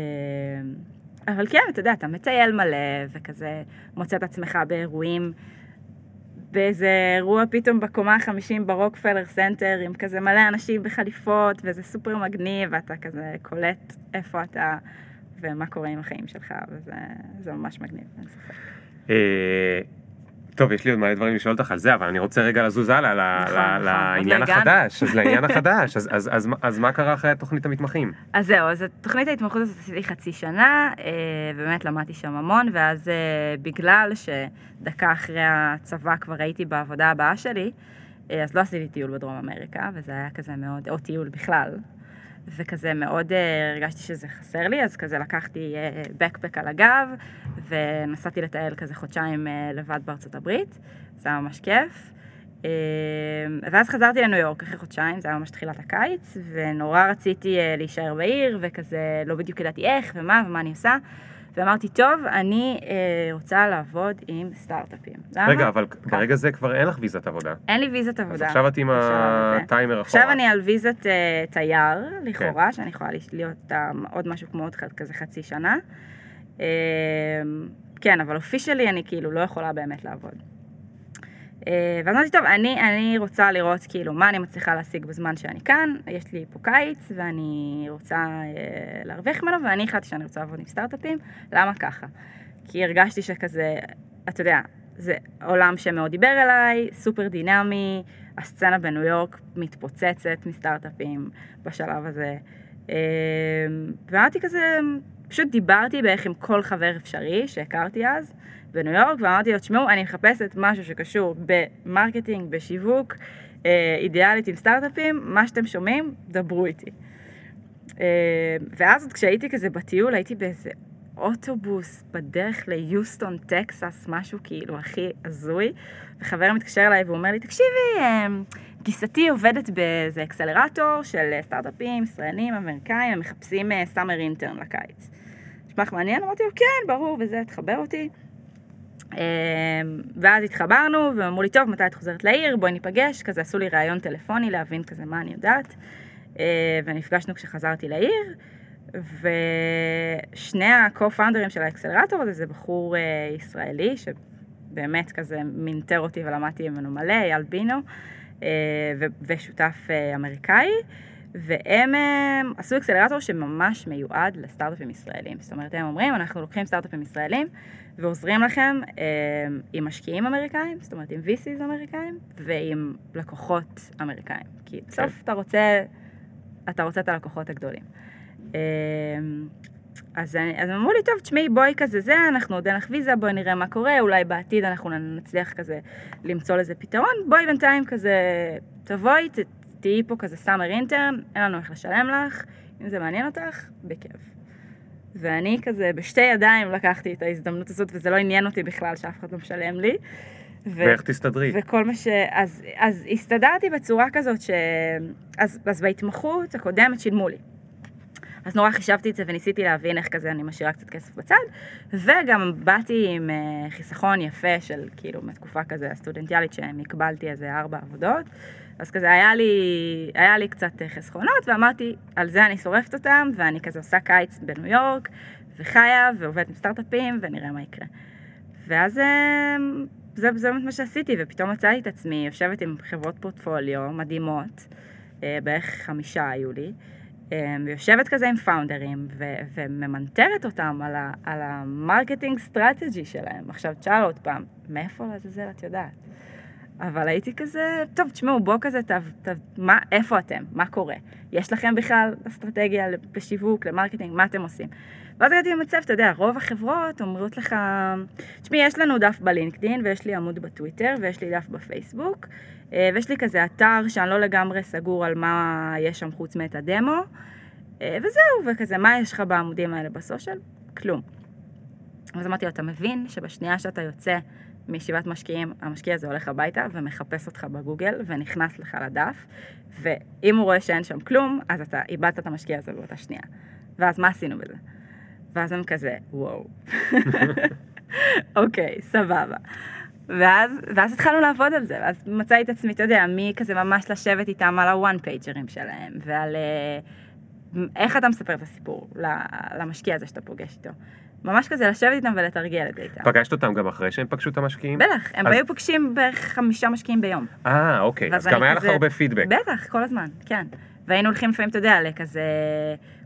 אבל כן, אתה יודע, אתה מטייל מלא, וכזה מוצא את עצמך באירועים, באיזה אירוע פתאום בקומה החמישים ברוקפלר סנטר, עם כזה מלא אנשים בחליפות, וזה סופר מגניב, ואתה כזה קולט איפה אתה ומה קורה עם החיים שלך, וזה זה ממש מגניב, אין ספק. טוב, יש לי עוד מלא דברים לשאול אותך על זה, אבל אני רוצה רגע לזוז הלאה נכון, נכון, לעניין. החדש. אז לעניין החדש. אז- אז- אז מה- קרה אחרי תוכנית המתמחים? אז זהו, אז תוכנית ההתמחות הזאת עשיתי חצי שנה, אה, ובאמת למדתי שם המון, ואז אה, בגלל שדקה אחרי הצבא כבר הייתי בעבודה הבאה שלי, אה, אז לא עשיתי טיול בדרום אמריקה, וזה היה כזה מאוד, או טיול בכלל, וכזה מאוד אה, הרגשתי שזה חסר לי, אז כזה לקחתי בקפק על הגב, ונסעתי לטייל כזה חודשיים אה, לבד בארצות הברית, זה היה ממש כיף. אה, ואז חזרתי לניו יורק אחרי חודשיים, זה היה ממש תחילת הקיץ, ונורא רציתי אה, להישאר בעיר, וכזה לא בדיוק ידעתי איך ומה ומה אני עושה. ואמרתי, טוב, אני אה, רוצה לעבוד עם סטארט-אפים. למה? רגע, אבל ברגע זה כבר אין לך ויזת עבודה. אין לי ויזת אז עבודה. עכשיו את עם. הטיימר אחורה. עכשיו אני על ויזת אה, תייר, לכאורה, כן. שאני יכולה להיות אה, עוד משהו כמו עוד כזה חצי שנה. אה, כן, אבל אופישלי אני כאילו לא יכולה באמת לעבוד. אה, ואז אמרתי, טוב, אני, אני רוצה לראות כאילו מה אני מצליחה להשיג בזמן שאני כאן, יש לי פה קיץ ואני רוצה אה, להרוויח ממנו, ואני החלטתי שאני רוצה לעבוד עם סטארט-אפים, למה ככה? כי הרגשתי שכזה, אתה יודע, זה עולם שמאוד דיבר אליי, סופר דינמי, הסצנה בניו יורק מתפוצצת מסטארט-אפים בשלב הזה. אה, ואמרתי כזה, פשוט דיברתי בערך עם כל חבר אפשרי שהכרתי אז בניו יורק, ואמרתי לו, תשמעו, אני מחפשת משהו שקשור ב marketing, בשיווק, אה, אידיאלית עם סטארט-אפים, מה שאתם שומעים, דברו איתי. אה, ואז עוד כשהייתי כזה בטיול, הייתי באיזה אוטובוס בדרך ליוסטון, טקסס, משהו כאילו הכי הזוי, וחבר מתקשר אליי והוא אומר לי, תקשיבי, אה, גיסתי עובדת באיזה אקסלרטור של סטארט-אפים ישראלים, אמריקאים, הם מחפשים סאמר אינטרן לקיץ. נשמע לך מעניין? אמרתי לו, כן, ברור, וזה, תחבר אותי. אה, ואז התחברנו, והם אמרו לי, טוב, מתי את חוזרת לעיר? בואי ניפגש. כזה עשו לי ראיון טלפוני להבין כזה מה אני יודעת. אה, ונפגשנו כשחזרתי לעיר. ושני ה-co-founders של האקסלרטור הזה זה בחור אה, ישראלי, שבאמת כזה מינטר אותי ולמדתי ממנו מלא, אייל בינו, אה, ושותף אמריקאי. והם אה, עשו אקסלרטור שממש מיועד לסטארט-אפים ישראלים. זאת אומרת, הם אומרים, אנחנו לוקחים סטארט-אפים ישראלים ועוזרים לכם אה, עם משקיעים אמריקאים, זאת אומרת, עם VCs אמריקאים ועם לקוחות אמריקאים. כי בסוף אתה רוצה, אתה רוצה את הלקוחות הגדולים. אה, אז, אני- אז הם אמרו לי, טוב, תשמעי, בואי כזה זה, אנחנו עוד אין לך ויזה, בואי נראה מה קורה, אולי בעתיד אנחנו נצליח כזה למצוא לזה פתרון, בואי בינתיים כזה, תבואי, ת, תהיי פה כזה סאמר אינטרן, אין לנו איך לשלם לך, אם זה מעניין אותך, בכיף. ואני כזה בשתי ידיים לקחתי את ההזדמנות הזאת, וזה לא עניין אותי בכלל שאף אחד לא משלם לי. ו- ואיך תסתדרי? וכל מה ש... אז, אז הסתדרתי בצורה כזאת ש... אז, אז בהתמחות הקודמת שילמו לי. אז נורא חישבתי את זה וניסיתי להבין איך כזה אני משאירה קצת כסף בצד, וגם באתי עם אה, חיסכון יפה של כאילו מתקופה כזה הסטודנטיאלית שהם הקבלתי איזה ארבע עבודות, אז כזה היה לי, היה לי קצת חסכונות, ואמרתי, על זה אני שורפת אותם, ואני כזה עושה קיץ בניו יורק, וחיה, ועובדת עם סטארט-אפים, ונראה מה יקרה. ואז אה, זה, באמת מה שעשיתי, ופתאום מצאתי את עצמי יושבת עם חברות פורטפוליו מדהימות, אה, בערך חמישה היו לי, אה, ויושבת כזה עם founderים, ו- וממנטרת אותם על, ה- על ה marketing strategy שלהם. עכשיו, תשאל עוד פעם, מאיפה לעזאזל את יודעת? אבל הייתי כזה, טוב, תשמעו, בואו כזה, ת, ת, מה, איפה אתם? מה קורה? יש לכם בכלל אסטרטגיה בשיווק, ל marketing, מה אתם עושים? ואז הגעתי למצב, אתה יודע, רוב החברות אומרות לך, תשמעי, יש לנו דף בלינקדאין, ויש לי עמוד בטוויטר, ויש לי דף בפייסבוק, אה, ויש לי כזה אתר שאני לא לגמרי סגור על מה יש שם חוץ מאת הדמו, אה, וזהו, וכזה, מה יש לך בעמודים האלה בסושיאל? כלום. אז אמרתי לו, אתה מבין שבשנייה שאתה יוצא מישיבת משקיעים, המשקיע הזה הולך הביתה ומחפש אותך בגוגל ונכנס לך לדף, ואם הוא רואה שאין שם כלום, אז אתה איבדת את המשקיע הזה באותה שנייה. ואז מה עשינו בזה? ואז הם כזה, וואו. [laughs] אוקיי, סבבה. ואז, ואז התחלנו לעבוד על זה, ואז מצאתי את עצמי, אתה יודע, מי כזה ממש לשבת איתם על הוואן פייג'רים שלהם, ועל uh, איך אתה מספר את הסיפור למשקיע הזה שאתה פוגש איתו. ממש כזה לשבת איתם ולתרגל את זה איתם. פגשת אותם גם אחרי שהם פגשו את המשקיעים? בטח, הם אז... היו פוגשים בערך חמישה משקיעים ביום. אה, אוקיי, אז גם היה כזה... לך הרבה פידבק. בטח, כל הזמן, כן. והיינו הולכים לפעמים, אתה יודע, לכזה,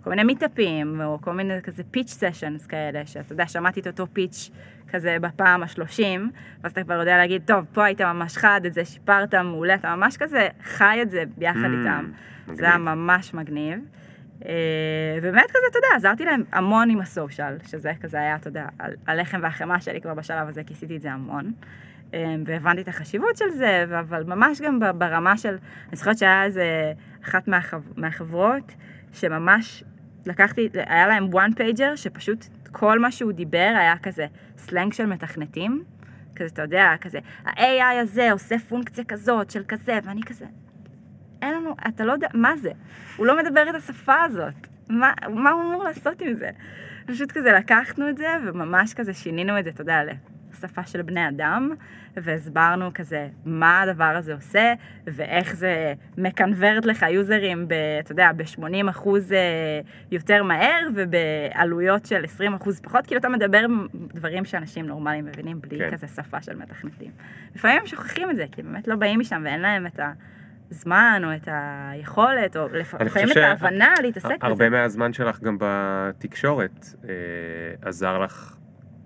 כל מיני מיטאפים, או כל מיני כזה פיץ' סשנס כאלה, שאתה יודע, שמעתי את אותו פיץ' כזה בפעם השלושים, ואז אתה כבר יודע להגיד, טוב, פה היית ממש חד, את זה שיפרת מעולה, אתה ממש כזה חי את זה ביחד mm, איתם. מגניב. זה היה ממש מגניב. ובאמת כזה, אתה יודע, עזרתי להם המון עם הסושיאל, שזה כזה היה, אתה יודע, הלחם והחמאה שלי כבר בשלב הזה, כיסיתי את זה המון. והבנתי את החשיבות של זה, אבל ממש גם ברמה של, אני זוכרת שהיה איזה אחת מהחב, מהחברות, שממש לקחתי, היה להם one pager, שפשוט כל מה שהוא דיבר היה כזה סלנג של מתכנתים, כזה, אתה יודע, כזה, ה-AI הזה עושה פונקציה כזאת, של כזה, ואני כזה, אין לנו, אתה לא יודע, מה זה? הוא לא מדבר את השפה הזאת. מה, מה הוא אמור לעשות עם זה? פשוט כזה לקחנו את זה, וממש כזה שינינו את זה, אתה יודע, לשפה של בני אדם, והסברנו כזה מה הדבר הזה עושה, ואיך זה מקנברט לך יוזרים, ב, אתה יודע, ב-80 אחוז אה, יותר מהר, ובעלויות של 20 אחוז פחות, כאילו אתה מדבר דברים שאנשים נורמליים מבינים, בלי כן. כזה שפה של מתכנתים. לפעמים הם שוכחים את זה, כי באמת לא באים משם ואין להם את ה... הזמן או את היכולת, או לפעמים את ההבנה להתעסק בזה. הרבה מהזמן שלך גם בתקשורת אה, עזר לך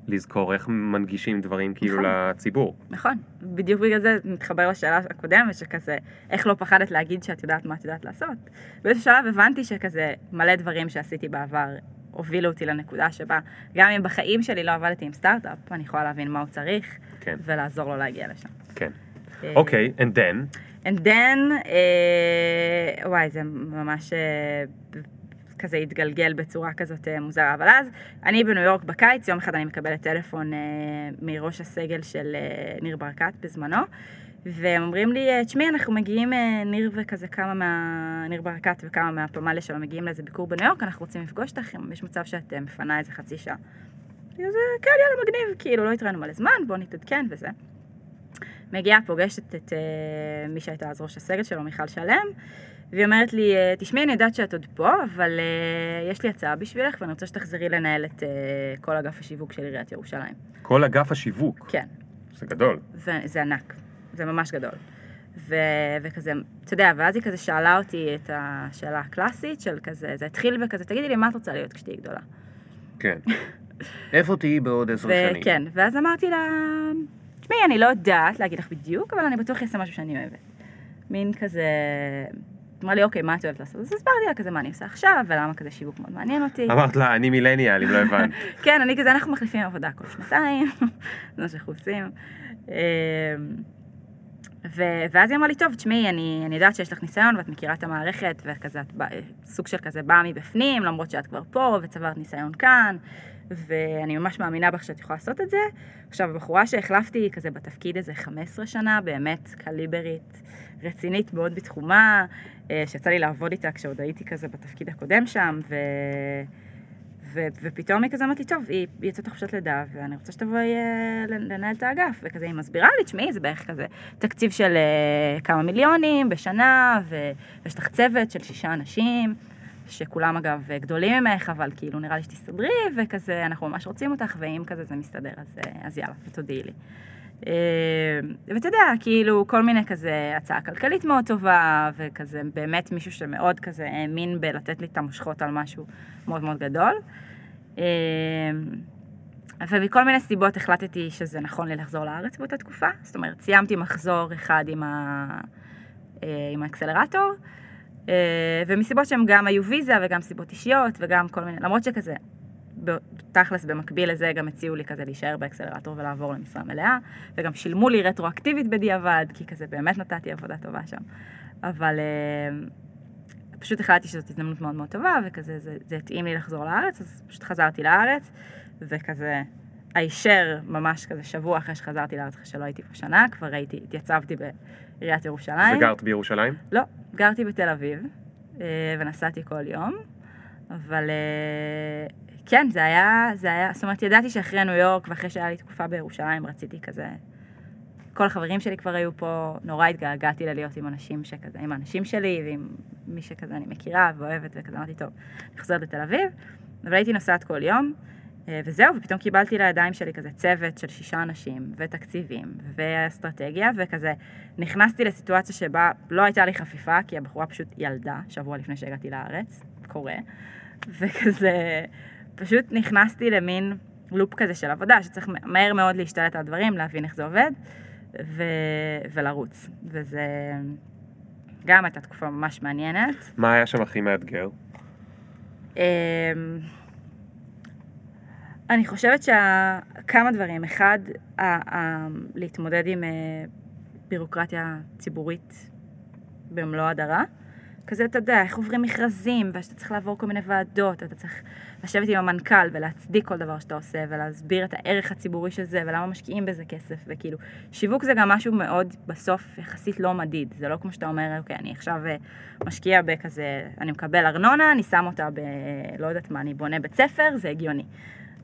לזכור איך מנגישים דברים כאילו נכון, לציבור. נכון, בדיוק בגלל זה מתחבר לשאלה הקודמת, שכזה, איך לא פחדת להגיד שאת יודעת מה את יודעת לעשות. באיזשהו שלב הבנתי שכזה מלא דברים שעשיתי בעבר הובילו אותי לנקודה שבה גם אם בחיים שלי לא עבדתי עם סטארט-אפ, אני יכולה להבין מה הוא צריך, כן. ולעזור לו להגיע לשם. כן. אוקיי, okay, and then? And then, אה, וואי, זה ממש אה, כזה התגלגל בצורה כזאת אה, מוזרה. אבל אז, אני בניו יורק בקיץ, יום אחד אני מקבלת טלפון אה, מראש הסגל של אה, ניר ברקת בזמנו, והם אומרים לי, תשמעי, אנחנו מגיעים, אה, ניר וכזה כמה מה... ניר ברקת וכמה מהפמליה שלו מגיעים לאיזה ביקור בניו יורק, אנחנו רוצים לפגוש אתכם, יש מצב שאת מפנה איזה חצי שעה. אז כן, יאללה, מגניב, כאילו, לא התראינו מלא זמן, בואו נתעדכן וזה. מגיעה, פוגשת את uh, מי שהייתה אז ראש הסגל שלו, מיכל שלם, והיא אומרת לי, אה, תשמעי, אני יודעת שאת עוד פה, אבל uh, יש לי הצעה בשבילך, ואני רוצה שתחזרי לנהל את uh, כל אגף השיווק של עיריית ירושלים. כל אגף השיווק? כן. זה גדול. זה ענק, זה ממש גדול. ו- וכזה, אתה יודע, ואז היא כזה שאלה אותי את השאלה הקלאסית של כזה, זה התחיל בכזה, תגידי לי, מה את רוצה להיות כשתהיי גדולה? כן. איפה תהיי בעוד עשר שנים? כן, ואז אמרתי לה, תשמעי, אני לא יודעת להגיד לך בדיוק, אבל אני בטוח אעשה משהו שאני אוהבת. מין כזה... אמרה לי, אוקיי, מה את אוהבת לעשות? אז הסברתי לה כזה מה אני עושה עכשיו, ולמה כזה שיווק מאוד מעניין אותי. אמרת לה, אני מילניאל, אם לא הבנת. [laughs] כן, אני כזה, אנחנו מחליפים עבודה כל שנתיים, [laughs] זה מה שאנחנו עושים. אמ, ו- ואז היא אמרה לי, טוב, תשמעי, אני, אני יודעת שיש לך ניסיון ואת מכירה את המערכת, וכזה, את בא, סוג של כזה באה מבפנים, למרות שאת כבר פה וצברת ניסיון כאן, ואני ממש מאמינה בך שאת יכולה לעשות את זה. עכשיו, בחורה שהחלפתי כזה בתפקיד איזה 15 שנה, באמת קליברית, רצינית מאוד בתחומה, אה, שיצא לי לעבוד איתה כשעוד הייתי כזה בתפקיד הקודם שם, ו... ו- ופתאום היא כזה אמרתי, טוב, היא היא יוצאת לחופשת לידה, ואני רוצה שתבואי אה, לנ- לנהל את האגף, וכזה היא מסבירה לי, תשמעי, זה בערך כזה תקציב של אה, כמה מיליונים בשנה, ו- ויש לך צוות של שישה אנשים, שכולם אגב גדולים ממך, אבל כאילו נראה לי שתסתדרי, וכזה, אנחנו ממש רוצים אותך, ואם כזה זה מסתדר, אז, אה, אז יאללה, ותודיעי לי. אה, ואתה יודע, כאילו, כל מיני כזה הצעה כלכלית מאוד טובה, וכזה באמת מישהו שמאוד כזה האמין בלתת לי את המושכות על משהו מאוד מאוד גדול. אה, ומכל מיני סיבות החלטתי שזה נכון לי לחזור לארץ באותה תקופה. זאת אומרת, סיימתי מחזור אחד עם, ה... עם האקסלרטור, ומסיבות שהן גם היו ויזה וגם סיבות אישיות וגם כל מיני, למרות שכזה, תכלס במקביל לזה גם הציעו לי כזה להישאר באקסלרטור ולעבור למשרה מלאה, וגם שילמו לי רטרואקטיבית בדיעבד, כי כזה באמת נתתי עבודה טובה שם. אבל אה, פשוט החלטתי שזאת הזדמנות מאוד מאוד טובה, וכזה זה, זה התאים לי לחזור לארץ, אז פשוט חזרתי לארץ, וכזה הישר ממש כזה שבוע אחרי שחזרתי לארץ, אחרי שלא הייתי פה שנה, כבר הייתי, התייצבתי בעיריית ירושלים. וגרת בירושלים? לא, גרתי בתל אביב, אה, ונסעתי כל יום, אבל אה, כן, זה היה, זה היה, זאת אומרת, ידעתי שאחרי ניו יורק ואחרי שהיה לי תקופה בירושלים, רציתי כזה, כל החברים שלי כבר היו פה, נורא התגעגעתי ללהיות עם אנשים שכזה, עם האנשים שלי ועם מי שכזה אני מכירה ואוהבת, וכזה אמרתי, טוב, אני חוזרת לתל אביב, אבל הייתי נוסעת כל יום. אה, וזהו, ופתאום קיבלתי לידיים שלי כזה צוות של שישה אנשים, ותקציבים, ואסטרטגיה, וכזה נכנסתי לסיטואציה שבה לא הייתה לי חפיפה, כי הבחורה פשוט ילדה, שבוע לפני שהגעתי לארץ, קורה, וכזה, פשוט נכנסתי למין לופ כזה של עבודה, שצריך מהר מאוד להשתלט על הדברים, להבין איך זה עובד, ו... ולרוץ. וזה גם הייתה תקופה ממש מעניינת. מה היה שם הכי מאתגר? אני חושבת שכמה דברים. אחד, להתמודד עם אה, בירוקרטיה ציבורית במלוא הדרה. כזה, אתה יודע, איך עוברים מכרזים, ושאתה צריך לעבור כל מיני ועדות, ואתה צריך לשבת עם המנכ"ל ולהצדיק כל דבר שאתה עושה, ולהסביר את הערך הציבורי של זה, ולמה משקיעים בזה כסף, וכאילו, שיווק זה גם משהו מאוד, בסוף, יחסית לא מדיד. זה לא כמו שאתה אומר, אוקיי, אני עכשיו אה, משקיע בכזה, אני מקבל ארנונה, אני שם אותה ב... לא יודעת מה, אני בונה בית ספר, זה הגיוני.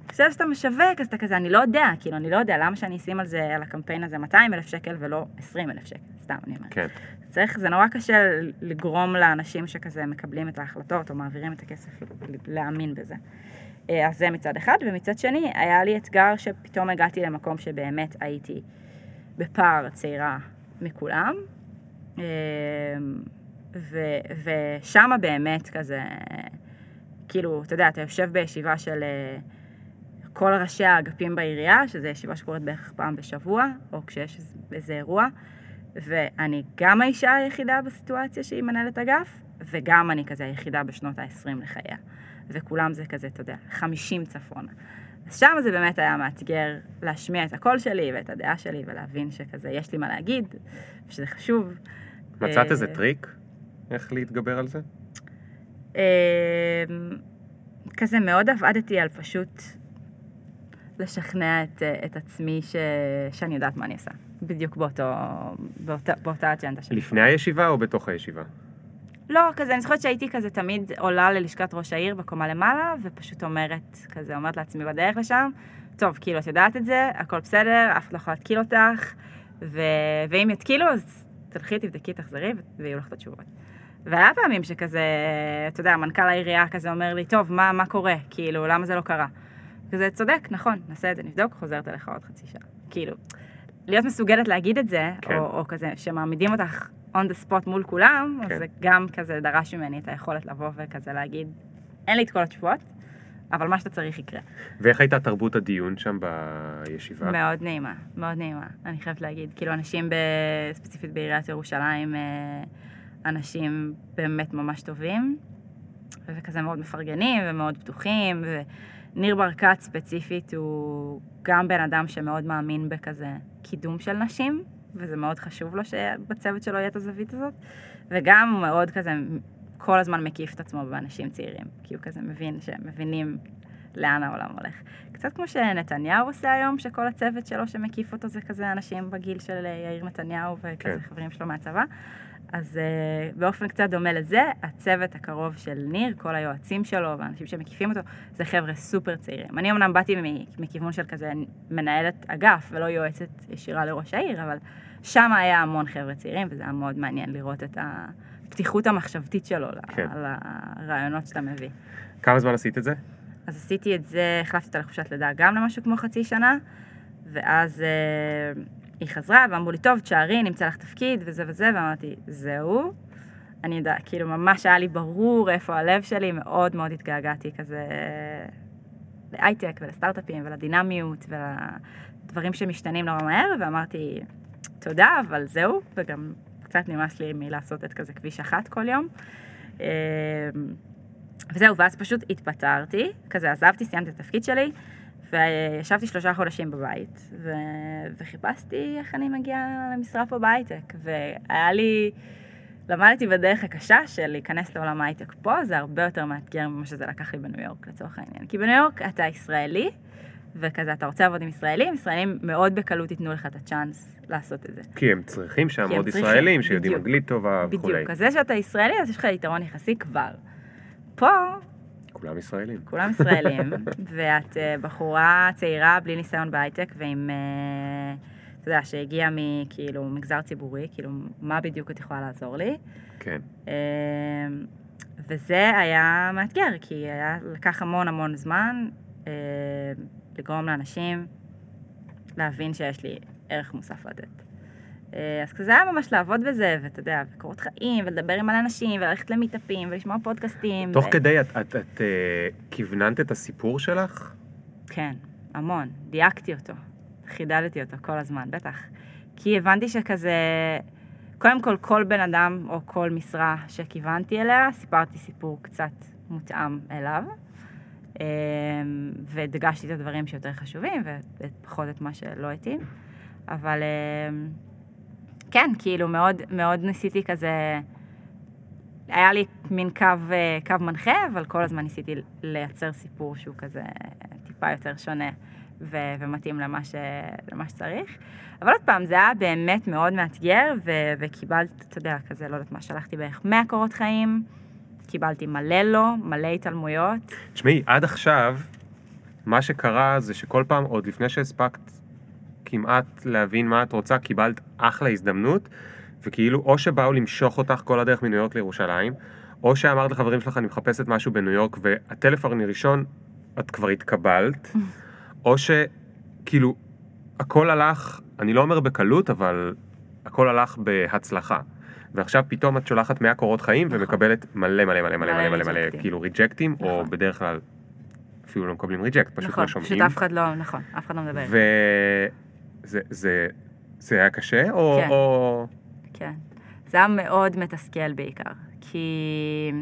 עכשיו שאתה משווק, אז אתה כזה, אני לא יודע, כאילו, אני לא יודע, למה שאני אשים על זה, על הקמפיין הזה 200 אלף שקל ולא 20 אלף שקל, סתם, אני אומרת. כן. צריך, זה נורא קשה לגרום לאנשים שכזה מקבלים את ההחלטות או מעבירים את הכסף להאמין בזה. אה, אז זה מצד אחד, ומצד שני, היה לי אתגר שפתאום הגעתי למקום שבאמת הייתי בפער צעירה מכולם, אה, ו- ושמה באמת כזה, כאילו, אתה יודע, אתה יושב בישיבה של אה, כל ראשי האגפים בעירייה, שזו ישיבה שקורית בערך פעם בשבוע, או כשיש איזה- אירוע, ואני גם האישה היחידה בסיטואציה שהיא מנהלת אגף, וגם אני כזה היחידה בשנות ה-20 לחייה. וכולם זה כזה, אתה יודע, 50 צפונה. אז שם זה באמת היה מאתגר להשמיע את הקול שלי ואת הדעה שלי ולהבין שכזה, יש לי מה להגיד, ושזה חשוב. מצאת אה, איזה טריק? איך להתגבר על זה? אה, כזה מאוד עבדתי על פשוט לשכנע את, אה, את עצמי ש, שאני יודעת מה אני עושה. בדיוק באותו, באותה, באותה אג'נדה שלי. לפני הישיבה או בתוך הישיבה? לא, כזה, אני זוכרת שהייתי כזה תמיד עולה ללשכת ראש העיר בקומה למעלה, ופשוט אומרת, כזה, אומרת לעצמי בדרך לשם, טוב, כאילו, את יודעת את זה, הכל בסדר, אף אחד לא יכול להתקיל אותך, ו... ואם יתקילו, אז תלכי, תבדקי, תחזרי, ויהיו לך את התשובות. והיה פעמים שכזה, אתה יודע, מנכ"ל העירייה כזה אומר לי, טוב, מה, מה קורה? כאילו, למה זה לא קרה? כזה, צודק, נכון, נעשה את זה, נבדוק, חוזרת אליך עוד חצי שעה. כאילו, להיות מסוגלת להגיד את זה, כן. או, או כזה, שמעמידים אותך on the spot מול כולם, כן. אז זה גם כזה דרש ממני את היכולת לבוא וכזה להגיד, אין לי את כל התשובות, אבל מה שאתה צריך יקרה. ואיך הייתה תרבות הדיון שם בישיבה? מאוד נעימה, מאוד נעימה, אני חייבת להגיד. כאילו, אנשים ב... ספציפית בעיריית ירושלים, אה, אנשים באמת ממש טובים, וכזה מאוד מפרגנים ומאוד פתוחים, וניר ברקת ספציפית הוא גם בן אדם שמאוד מאמין בכזה קידום של נשים, וזה מאוד חשוב לו שבצוות שלו יהיה את הזווית הזאת, וגם הוא מאוד כזה כל הזמן מקיף את עצמו באנשים צעירים, כי הוא כזה מבין שהם מבינים לאן העולם הולך. קצת כמו שנתניהו עושה היום, שכל הצוות שלו שמקיף אותו זה כזה אנשים בגיל של אה, יאיר נתניהו וכזה כן. חברים שלו מהצבא. אז uh, באופן קצת דומה לזה, הצוות הקרוב של ניר, כל היועצים שלו והאנשים שמקיפים אותו, זה חבר'ה סופר צעירים. אני אמנם באתי מכיוון של כזה מנהלת אגף ולא יועצת ישירה לראש העיר, אבל שם היה המון חבר'ה צעירים, וזה היה מאוד מעניין לראות את הפתיחות המחשבתית שלו כן. לרעיונות שאתה מביא. כמה זמן עשית את זה? אז עשיתי את זה, החלפתי אותה לחופשת לידה גם למשהו כמו חצי שנה, ואז uh, היא חזרה ואמרו לי, טוב, תשארי, נמצא לך תפקיד וזה וזה, ואמרתי, זהו. אני יודע, כאילו ממש היה לי ברור איפה הלב שלי, מאוד מאוד התגעגעתי כזה להייטק ולסטארט-אפים ולדינמיות ולדברים שמשתנים נורא מהר, ואמרתי, תודה, אבל זהו, וגם קצת נמאס לי מלעשות את כזה כביש אחת כל יום. אמ, וזהו, ואז פשוט התפטרתי, כזה עזבתי, סיימתי את התפקיד שלי, וישבתי שלושה חודשים בבית, ו... וחיפשתי איך אני מגיעה למשרה פה בהייטק, והיה לי, למדתי בדרך הקשה של להיכנס לעולם ההייטק פה, זה הרבה יותר מאתגר ממה שזה לקח לי בניו יורק לצורך העניין. כי בניו יורק אתה ישראלי, וכזה אתה רוצה לעבוד עם ישראלים, ישראלים מאוד בקלות ייתנו לך את הצ'אנס לעשות את זה. כי הם צריכים שם עוד ישראלים שיודעים אנגלית טובה וכולי. בדיוק, אז זה שאתה ישראלי, אז יש לך יתרון יחסי כבר. פה... כולם ישראלים. כולם ישראלים, [laughs] ואת uh, בחורה צעירה בלי ניסיון בהייטק ועם, uh, אתה יודע, שהגיעה מכאילו מגזר ציבורי, כאילו, מה בדיוק את יכולה לעזור לי? כן. Uh, וזה היה מאתגר, כי היה לקח המון המון זמן לגרום לאנשים להבין שיש לי ערך מוסף לתת. אה, אז כזה היה ממש לעבוד בזה, ואתה יודע, וקורות חיים, ולדבר עם מלא אנשים, וללכת למיטאפים, ולשמוע פודקאסטים. תוך ו... כדי, את, את, את uh, כיווננת את הסיפור שלך? כן, המון. דייקתי אותו. חידדתי אותו כל הזמן, בטח. כי הבנתי שכזה, קודם כל, כל בן אדם, או כל משרה שכיוונתי אליה, סיפרתי סיפור קצת מותאם אליו. אה, והדגשתי את הדברים שיותר חשובים, ופחות את מה שלא התאים. אבל... כן, כאילו מאוד, מאוד ניסיתי כזה, היה לי מין קו, אה, קו מנחה, אבל כל הזמן ניסיתי לייצר סיפור שהוא כזה טיפה יותר שונה ו- ומתאים למה, ש- למה שצריך. אבל עוד פעם, זה היה באמת מאוד מאתגר, ו- וקיבלת, אתה יודע, כזה, לא יודעת מה, שלחתי בערך 100 קורות חיים, קיבלתי מלא לא, מלא התעלמויות. תשמעי, עד עכשיו, מה שקרה זה שכל פעם, עוד לפני שהספקת כמעט להבין מה את רוצה, קיבלת אחלה הזדמנות, וכאילו או שבאו למשוך אותך כל הדרך מניו יורק לירושלים, או שאמרת לחברים שלך אני מחפשת משהו בניו יורק והטלפון הראשון את כבר התקבלת, או שכאילו הכל הלך, אני לא אומר בקלות, אבל הכל הלך בהצלחה. ועכשיו פתאום את שולחת 100 קורות חיים נכון. ומקבלת מלא מלא מלא מלא מלא מלא מלא כאילו ריג'קטים, או נכון. בדרך כלל אפילו לא מקבלים ריג'קט, פשוט נכון, לא שומעים. נכון, פשוט אף אחד לא, נכון, אף אחד לא מדבר. זה, זה, זה היה קשה, או, כן. או... כן. זה היה מאוד מתסכל בעיקר, כי,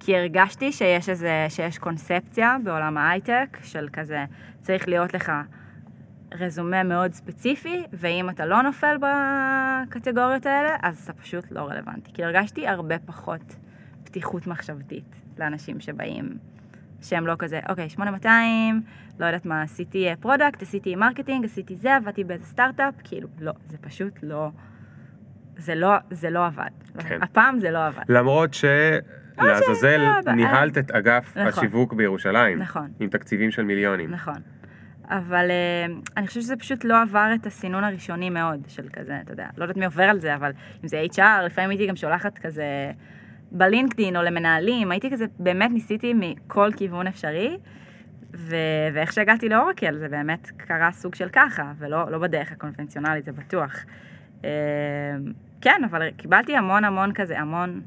כי הרגשתי שיש איזה, שיש קונספציה בעולם ההייטק של כזה, צריך להיות לך רזומה מאוד ספציפי, ואם אתה לא נופל בקטגוריות האלה, אז אתה פשוט לא רלוונטי. כי הרגשתי הרבה פחות פתיחות מחשבתית לאנשים שבאים שהם לא כזה, אוקיי, 8200, לא יודעת מה, עשיתי product, עשיתי marketing, עשיתי זה, עבדתי באיזה סטארט-אפ, כאילו, לא, זה פשוט לא, זה לא, זה לא עבד. כן. הפעם זה לא עבד. למרות ש... לעזאזל, ניהלת את אגף נכון. השיווק בירושלים. נכון. עם תקציבים של מיליונים. נכון. אבל uh, אני חושבת שזה פשוט לא עבר את הסינון הראשוני מאוד של כזה, אתה יודע, לא יודעת מי עובר על זה, אבל אם זה HR, לפעמים הייתי גם שולחת כזה בלינקדין או למנהלים, הייתי כזה, באמת ניסיתי מכל כיוון אפשרי, ו- ואיך שהגעתי לאורקל זה באמת קרה סוג של ככה, ולא לא בדרך הקונבנציונלית, זה בטוח. אמ, כן, אבל קיבלתי המון המון כזה, המון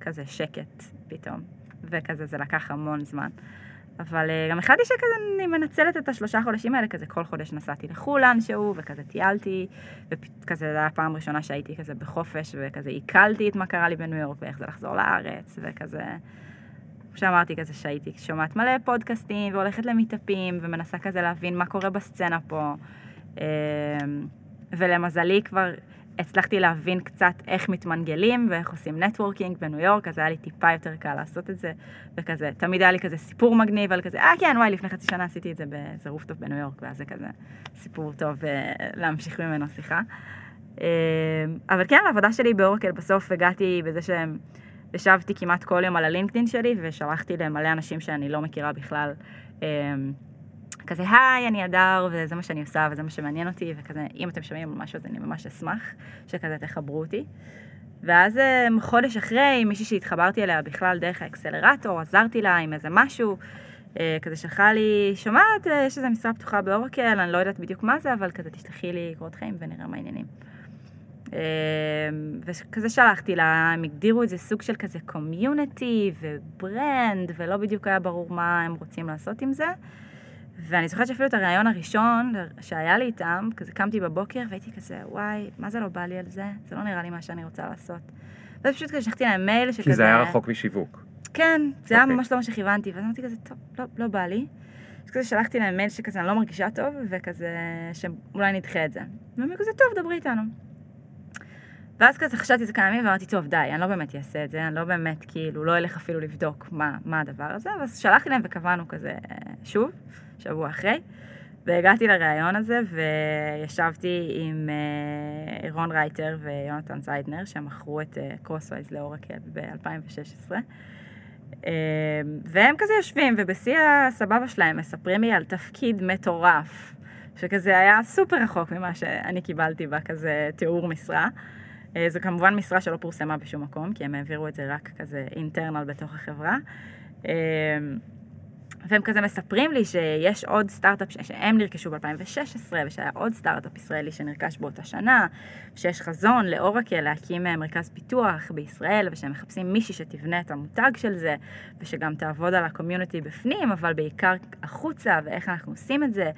כזה שקט פתאום, וכזה זה לקח המון זמן. אבל אה, גם החלטתי שכזה אני מנצלת את השלושה חודשים האלה, כזה כל חודש נסעתי לחו"ל לאנשהו, וכזה טיילתי, וכזה זו הייתה הפעם הראשונה שהייתי כזה בחופש, וכזה עיכלתי את מה קרה לי בניו יורק, ואיך זה לחזור לארץ, וכזה, כמו שאמרתי, כזה שהייתי שומעת מלא פודקאסטים, והולכת למיטאפים, ומנסה כזה להבין מה קורה בסצנה פה. אמ, ולמזלי כבר הצלחתי להבין קצת איך מתמנגלים ואיך עושים networking בניו יורק, אז היה לי טיפה יותר קל לעשות את זה, וכזה, תמיד היה לי כזה סיפור מגניב על כזה, אה כן, וואי, לפני חצי שנה עשיתי את זה באיזה rooftop בניו יורק, ואז זה כזה סיפור טוב אה, להמשיך ממנו שיחה. אה, אבל כן, העבודה שלי באורקל בסוף הגעתי בזה שהם... ישבתי כמעט כל יום על הלינקדאין שלי ושלחתי למלא אנשים שאני לא מכירה בכלל. כזה, היי, אני הדר, וזה מה שאני עושה, וזה מה שמעניין אותי, וכזה, אם אתם שומעים משהו, אז אני ממש אשמח שכזה תחברו אותי. ואז אה, חודש אחרי, מישהי שהתחברתי אליה בכלל דרך ה accelerator, עזרתי לה עם איזה משהו, אה, כזה שלחה לי, שומעת, אה, יש איזה משרה פתוחה באורקל, אני לא יודעת בדיוק מה זה, אבל כזה תשלחי לי קורות חיים ונראה מה העניינים. וכזה שלחתי לה, הם הגדירו את זה סוג של כזה community ו brand, ולא בדיוק היה ברור מה הם רוצים לעשות עם זה. ואני זוכרת שאפילו את הריאיון הראשון שהיה לי איתם, כזה קמתי בבוקר והייתי כזה, וואי, מה זה לא בא לי על זה? זה לא נראה לי מה שאני רוצה לעשות. ואז פשוט כזה שלחתי להם מייל שכזה... כי זה היה רחוק משיווק. כן, זה okay. היה אוקיי. ממש לא מה שכיוונתי, ואז אמרתי כזה, טוב, לא, לא בא לי. אז כזה שלחתי להם מייל שכזה אני לא מרגישה טוב, וכזה שאולי נדחה את זה. והם כזה, טוב, דברי איתנו. ואז כזה חשבתי זה כמה ימים ואמרתי, טוב, די, אני לא באמת אעשה את זה, אני לא באמת, כאילו, לא אלך אפילו לבדוק מה, מה הדבר הזה, ואז שלחתי להם וקבענו כזה שוב. שבוע אחרי. והגעתי לראיון הזה וישבתי עם אה, רון רייטר ויונתן זיידנר שמכרו את קרוסווייז לאורקל ב-2016. אה, והם כזה יושבים ובשיא הסבבה שלהם מספרים לי על תפקיד מטורף שכזה היה סופר רחוק ממה שאני קיבלתי בה כזה תיאור משרה. אה, זו כמובן משרה שלא פורסמה בשום מקום כי הם העבירו את זה רק כזה internal בתוך החברה. והם כזה מספרים לי שיש עוד סטארט-אפ, שהם נרכשו ב-2016, ושהיה עוד סטארט-אפ ישראלי שנרכש באותה שנה, שיש חזון לאורקל להקים אה, מרכז פיתוח בישראל, ושהם מחפשים מישהי שתבנה את המותג של זה, ושגם תעבוד על הקומיוניטי בפנים, אבל בעיקר החוצה, ואיך אנחנו עושים את זה,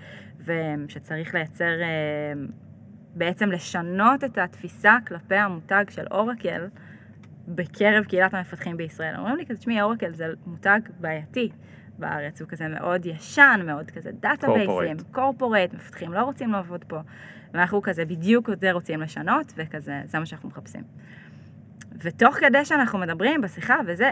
ושצריך לייצר, אה, בעצם לשנות את התפיסה כלפי המותג של אורקל. בקרב קהילת המפתחים בישראל. אומרים לי כזה, תשמעי, אורקל זה מותג בעייתי. בארץ, הוא כזה מאוד ישן, מאוד כזה databaseים, corporate, מפתחים לא רוצים לעבוד פה, ואנחנו כזה בדיוק את זה רוצים לשנות, וכזה, זה מה שאנחנו מחפשים. ותוך כדי שאנחנו מדברים בשיחה וזה,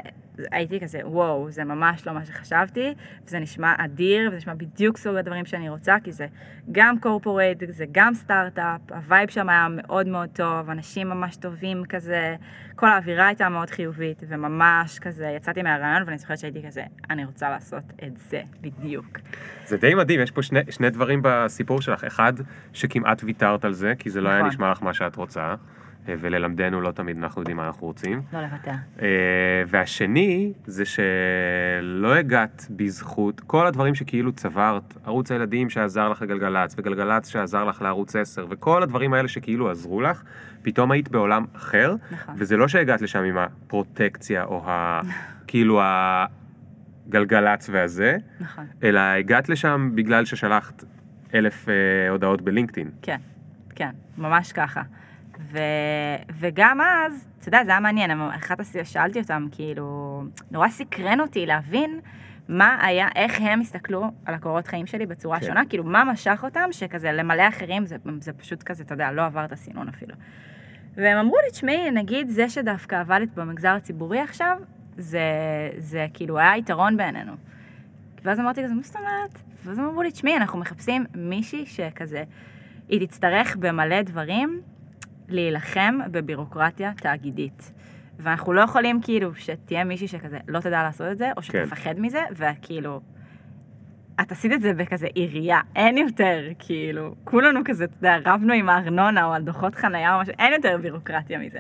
הייתי כזה, וואו, זה ממש לא מה שחשבתי, וזה נשמע אדיר, וזה נשמע בדיוק סוג הדברים שאני רוצה, כי זה גם corporate, זה גם סטארט-אפ, ה vibe שם היה מאוד מאוד טוב, אנשים ממש טובים כזה, כל האווירה הייתה מאוד חיובית, וממש כזה, יצאתי מהראיון ואני זוכרת שהייתי כזה, אני רוצה לעשות את זה בדיוק. זה די מדהים, יש פה שני, שני דברים בסיפור שלך, אחד, שכמעט ויתרת על זה, כי זה לא נכון. היה נשמע לך מה שאת רוצה. אה, וללמדנו לא תמיד אנחנו יודעים מה אנחנו רוצים. לא לוותר. אה, והשני, זה שלא הגעת בזכות כל הדברים שכאילו צברת, ערוץ הילדים שעזר לך לגלגלצ, וגלגלצ שעזר לך לערוץ 10, וכל הדברים האלה שכאילו עזרו לך, פתאום היית בעולם אחר, נכון. וזה לא שהגעת לשם עם הפרוטקציה או ה... [laughs] כאילו הגלגלצ והזה, נכון. אלא הגעת לשם בגלל ששלחת אלף אה, הודעות בלינקדאין. כן, כן, ממש ככה. ו, וגם אז, אתה יודע, זה היה מעניין, אחת הסיבות שאלתי אותם, כאילו, נורא סקרן אותי להבין מה היה, איך הם הסתכלו על הקורות חיים שלי בצורה כן. שונה, כאילו, מה משך אותם, שכזה למלא אחרים, זה, זה פשוט כזה, אתה יודע, לא עבר את הסינון אפילו. והם אמרו לי, תשמעי, נגיד זה שדווקא עבדת במגזר הציבורי עכשיו, זה, זה כאילו היה יתרון בעינינו. ואז אמרתי כזה, מה זאת אומרת? ואז הם אמרו לי, תשמעי, אנחנו מחפשים מישהי שכזה, היא תצטרך במלא דברים להילחם בבירוקרטיה תאגידית. ואנחנו לא יכולים כאילו שתהיה מישהי שכזה לא תדע לעשות את זה, או כן. שתפחד כן. מזה, וכאילו, את עשית את זה בכזה עירייה, אין יותר, כאילו, כולנו כזה, אתה יודע, רבנו עם הארנונה או על דוחות חנייה או משהו, אין יותר בירוקרטיה מזה.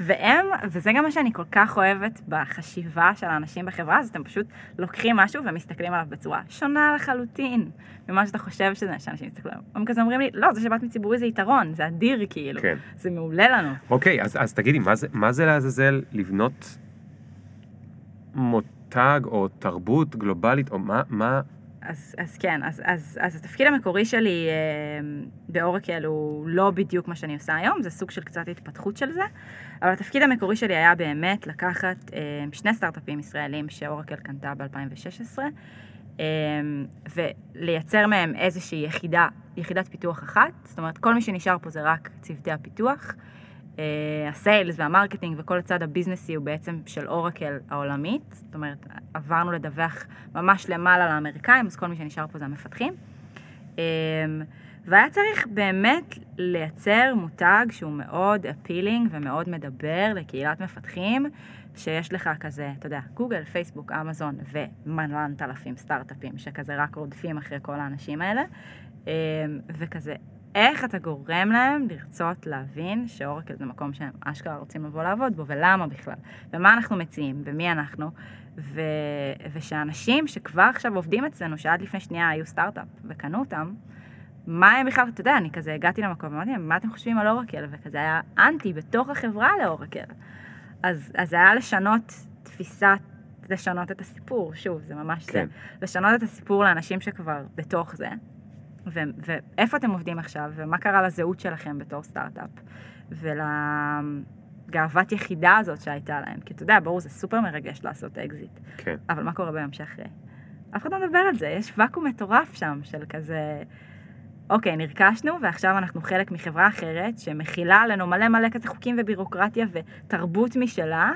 והם, וזה גם מה שאני כל כך אוהבת בחשיבה של האנשים בחברה, אז אתם פשוט לוקחים משהו ומסתכלים עליו בצורה שונה לחלוטין ממה שאתה חושב שזה, שאנשים יסתכלו עליו. הם כזה אומרים לי, לא, זה שבאת מציבורי זה יתרון, זה אדיר כאילו, כן. זה מעולה לנו. אוקיי, אז, אז תגידי, מה זה, מה זה לעזאזל לבנות מותג או תרבות גלובלית, או מה, מה, אז, אז כן, אז, אז, אז התפקיד המקורי שלי אה, באורקל הוא לא בדיוק מה שאני עושה היום, זה סוג של קצת התפתחות של זה, אבל התפקיד המקורי שלי היה באמת לקחת אה, שני סטארט-אפים ישראלים שאורקל קנתה ב-2016, אה, ולייצר מהם איזושהי יחידה, יחידת פיתוח אחת, זאת אומרת כל מי שנשאר פה זה רק צוותי הפיתוח. אה, ה sales וה marketing וכל הצד הbusinessי הוא בעצם של אורקל העולמית, זאת אומרת, עברנו לדווח ממש למעלה לאמריקאים, אז כל מי שנשאר פה זה המפתחים. אה, והיה צריך באמת לייצר מותג שהוא מאוד אפילינג ומאוד מדבר לקהילת מפתחים, שיש לך כזה, אתה יודע, גוגל, פייסבוק, אמזון ומלנת אלפים סטארט-אפים שכזה רק רודפים אחרי כל האנשים האלה, אמ, וכזה, איך אתה גורם להם לרצות להבין שאורקל זה מקום שהם אשכרה רוצים לבוא לעבוד בו, ולמה בכלל, ומה אנחנו מציעים, ומי אנחנו, ו... ושאנשים שכבר עכשיו עובדים אצלנו, שעד לפני שנייה היו סטארט-אפ וקנו אותם, מה הם בכלל, אתה יודע, אני כזה הגעתי למקום, אמרתי להם, מה אתם חושבים על אורקל? וכזה היה אנטי בתוך החברה לאורקל. אז, אז זה היה לשנות תפיסת, לשנות את הסיפור, שוב, זה ממש כן. זה. לשנות את הסיפור לאנשים שכבר בתוך זה. ו- ואיפה אתם עובדים עכשיו, ומה קרה לזהות שלכם בתור סטארט-אפ, ולגאוות יחידה הזאת שהייתה להם. כי אתה יודע, ברור, זה סופר מרגש לעשות אקזיט. כן. אבל מה קורה ביום שאחרי? אף אחד לא מדבר על זה, יש ואקום מטורף שם של כזה... אוקיי, נרכשנו, ועכשיו אנחנו חלק מחברה אחרת, שמכילה עלינו מלא מלא כזה חוקים ובירוקרטיה ותרבות משלה,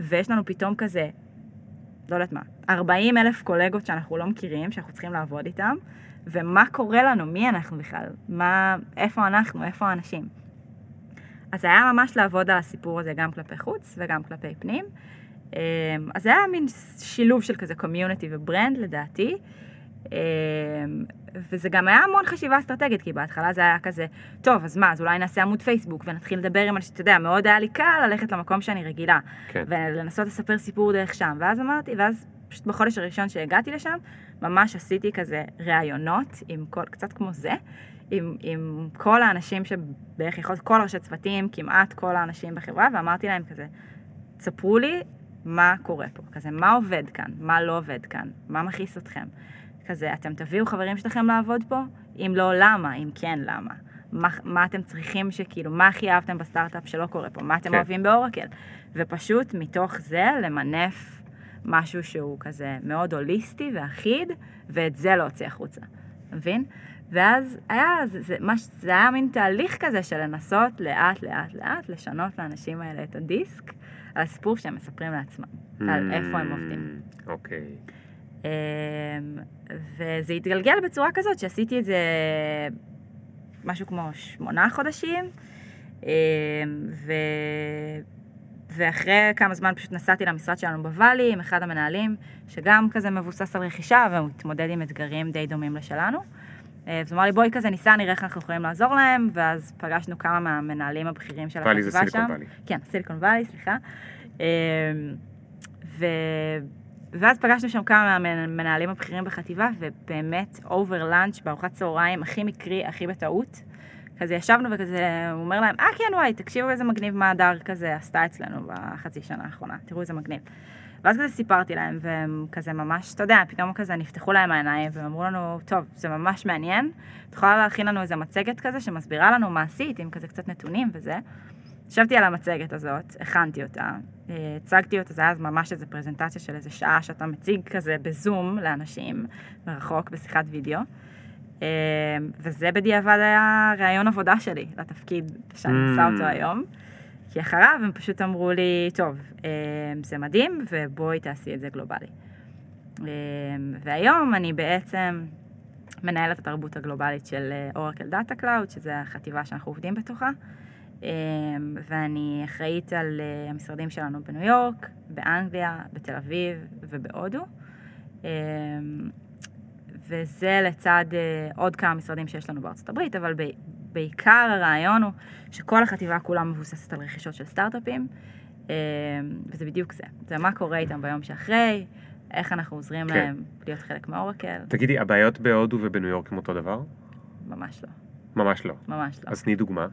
ויש לנו פתאום כזה, לא יודעת מה, 40 אלף קולגות שאנחנו לא מכירים, שאנחנו צריכים לעבוד איתם, ומה קורה לנו, מי אנחנו בכלל, מה, איפה אנחנו, איפה האנשים. אז היה ממש לעבוד על הסיפור הזה גם כלפי חוץ וגם כלפי פנים. אמ, אז זה היה מין שילוב של כזה community ו brand לדעתי. וזה גם היה המון חשיבה אסטרטגית, כי בהתחלה זה היה כזה, טוב, אז מה, אז אולי נעשה עמוד פייסבוק ונתחיל לדבר עם אנשים, אתה יודע, מאוד היה לי קל ללכת למקום שאני רגילה, כן. ולנסות לספר סיפור דרך שם. ואז אמרתי, ואז פשוט בחודש הראשון שהגעתי לשם, ממש עשיתי כזה ראיונות, עם כל, קצת כמו זה, עם, עם כל האנשים שבערך יכול כל ראשי צוותים, כמעט כל האנשים בחברה, ואמרתי להם כזה, ספרו לי מה קורה פה, כזה, מה עובד כאן, מה לא עובד כאן, מה מכעיס אתכם. כזה, אתם תביאו חברים שלכם לעבוד פה? אם לא, למה? אם כן, למה? מה, מה אתם צריכים שכאילו, מה הכי אהבתם בסטארט-אפ שלא קורה פה? מה אתם כן. אוהבים באורקל? ופשוט מתוך זה למנף משהו שהוא כזה מאוד הוליסטי ואחיד, ואת זה להוציא החוצה, מבין? ואז היה, זה, זה, מש, זה היה מין תהליך כזה של לנסות לאט לאט לאט לשנות לאנשים האלה את הדיסק על הסיפור שהם מספרים לעצמם, על איפה הם עובדים. אוקיי. אמ, וזה התגלגל בצורה כזאת שעשיתי את זה משהו כמו שמונה חודשים, אמ, ו... ואחרי כמה זמן פשוט נסעתי למשרד שלנו בוואלי עם אחד המנהלים, שגם כזה מבוסס על רכישה והוא מתמודד עם אתגרים די דומים לשלנו. אה, אז הוא אמר לי, בואי כזה ניסע, נראה איך אנחנו יכולים לעזור להם, ואז פגשנו כמה מהמנהלים הבכירים של וואלי זה החטיבה שם. סיליקון וואלי. כן, סיליקון וואלי, סליחה. אמ, ו... ואז פגשנו שם כמה מהמנהלים הבכירים בחטיבה, ובאמת, אובר לאנץ' בארוחת צהריים, הכי מקרי, הכי בטעות. כזה ישבנו וכזה, הוא אומר להם, אה כן וואי, תקשיבו איזה מגניב מה הדר כזה עשתה אצלנו בחצי שנה האחרונה, תראו איזה מגניב. ואז כזה סיפרתי להם, והם כזה ממש, אתה יודע, פתאום כזה נפתחו להם העיניים, והם אמרו לנו, טוב, זה ממש מעניין, את יכולה להכין לנו איזה מצגת כזה שמסבירה לנו מה עשית, עם כזה קצת נתונים וזה. ישבתי על המצגת הזאת, הכנתי אותה, אה, הצגתי אותה, זה היה אז ממש איזו פרזנטציה של איזה שעה שאתה מציג כזה בזום לאנשים, מרחוק, בשיחת וידאו. אה, וזה בדיעבד היה ראיון עבודה שלי לתפקיד שאני עושה אותו Mm. היום. כי אחריו הם פשוט אמרו לי, טוב, אה, זה מדהים, ובואי תעשי את זה גלובלי. והיום אני בעצם מנהלת התרבות הגלובלית של Oracle Data Cloud, שזו החטיבה שאנחנו עובדים בתוכה. אה, ואני אחראית על אה, המשרדים שלנו בניו יורק, באנגליה, בתל אביב ובהודו. אה, וזה לצד אה, עוד כמה משרדים שיש לנו בארצות הברית, אבל בעיקר הרעיון הוא שכל החטיבה כולה מבוססת על רכישות של סטארט-אפים, אה, וזה בדיוק זה. זה מה קורה איתם ביום שאחרי, איך אנחנו עוזרים כן. להם להיות חלק מהאורקל, תגידי, הבעיות בהודו ובניו יורק הם אותו דבר? ממש לא, ממש לא. ממש לא. אז תני דוגמה.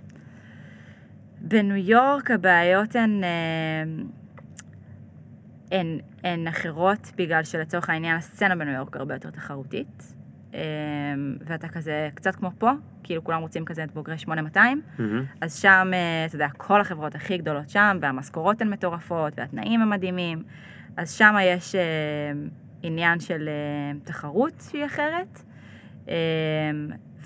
בניו יורק הבעיות הן, אה, הן, הן אחרות בגלל שלצורך העניין הסצנה בניו יורק הרבה יותר תחרותית. אה, ואתה כזה קצת כמו פה, כאילו כולם רוצים כזה את בוגרי 8200, מהמם. אז שם, אה, אתה יודע, כל החברות הכי גדולות שם, והמשכורות הן מטורפות, והתנאים הם מדהימים, אז שם יש עניין של תחרות שהיא אחרת,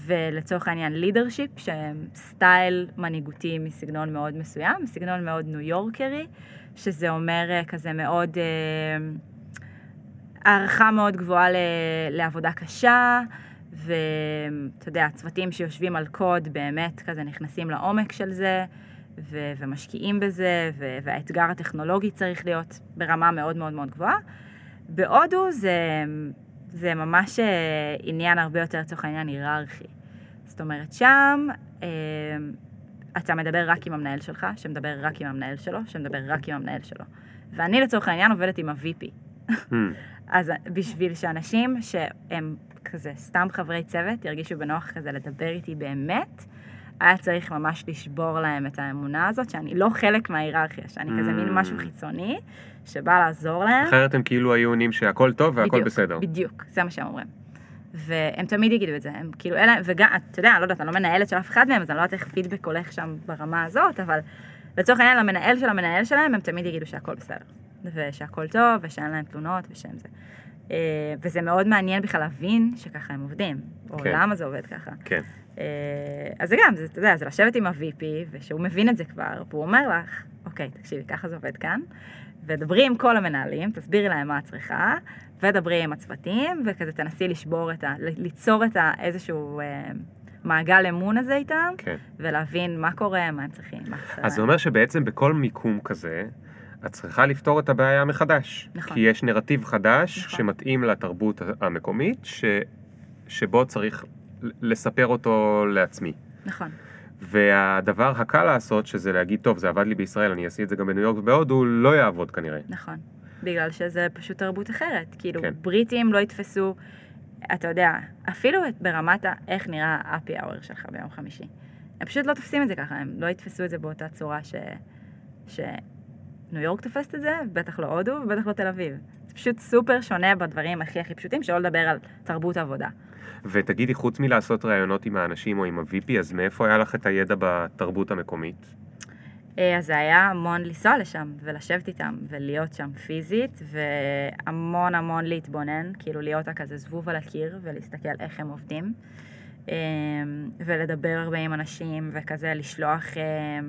ולצורך העניין לידרשיפ, שהם סטייל מנהיגותי מסגנון מאוד מסוים, מסגנון מאוד ניו יורקרי, שזה אומר אה, כזה מאוד, אה, הערכה מאוד גבוהה לעבודה קשה, ואתה יודע, צוותים שיושבים על קוד באמת כזה נכנסים לעומק של זה, ו- ומשקיעים בזה, ו- והאתגר הטכנולוגי צריך להיות ברמה מאוד מאוד מאוד גבוהה. בהודו זה, זה ממש אה, עניין הרבה יותר, לצורך העניין, היררכי. זאת אומרת, שם אה, אתה מדבר רק עם המנהל שלך, שמדבר רק עם המנהל שלו, שמדבר רק עם המנהל שלו. ואני לצורך העניין עובדת עם ה-VP. Hmm. [laughs] אז בשביל שאנשים שהם כזה סתם חברי צוות ירגישו בנוח כזה לדבר איתי באמת, היה צריך ממש לשבור להם את האמונה הזאת, שאני לא חלק מההיררכיה, שאני כזה מין Mm. משהו חיצוני, שבא לעזור להם. אחרת הם כאילו היו עונים שהכל טוב והכל בדיוק, בסדר. בדיוק, זה מה שהם אומרים. והם תמיד יגידו את זה, הם כאילו אלה, וגם, אתה יודע, לא יודעת, אני לא מנהלת של אף אחד מהם, אז אני לא יודעת איך פידבק הולך שם ברמה הזאת, אבל לצורך העניין, למנהל של המנהל שלהם, הם תמיד יגידו שהכל בסדר. ושהכל טוב, ושאין להם תלונות, ושהם זה. אה, וזה מאוד מעניין בכלל להבין שככה הם עובדים, או כן. למה זה עובד ככה. כן. אה, אז זה גם, זה, אתה יודע, זה לשבת עם ה-VP, ושהוא מבין את זה כבר, והוא אומר לך, אוקיי, תקשיבי, ככה זה עובד כאן, ודברי עם כל המנהלים, תסבירי להם מה את צריכה, ודברי עם הצוותים, וכזה תנסי לשבור את ה... ליצור את ה... איזשהו אה, מעגל אמון הזה איתם, כן. ולהבין מה קורה, מה הם צריכים, מה חסר להם. אז זה אומר שבעצם בכל מיקום כזה, את צריכה לפתור את הבעיה מחדש. נכון. כי יש נרטיב חדש נכון. שמתאים לתרבות המקומית, ש... שבו צריך לספר אותו לעצמי. נכון, והדבר הקל לעשות, שזה להגיד, טוב, זה עבד לי בישראל, אני אעשה את זה גם בניו יורק ובהודו, לא יעבוד כנראה. נכון. בגלל שזה פשוט תרבות אחרת. כאילו, כן. בריטים לא יתפסו, אתה יודע, אפילו את- ברמת ה... איך נראה ה-happy hour שלך ביום חמישי. הם פשוט לא תופסים את זה ככה, הם לא יתפסו את זה באותה צורה ש... שניו יורק תופסת את זה, בטח לא הודו ובטח לא תל אביב. זה פשוט סופר שונה בדברים הכי הכי פשוטים, שלא לדבר על תרבות עבודה. ותגידי, חוץ מלעשות ראיונות עם האנשים או עם ה-VP, אז מאיפה היה לך את הידע בתרבות המקומית? אה, אז זה היה המון לנסוע לשם, ולשבת איתם, ולהיות שם פיזית, והמון המון להתבונן, כאילו להיות כזה זבוב על הקיר, ולהסתכל איך הם עובדים, אה, ולדבר הרבה עם אנשים, וכזה לשלוח אה,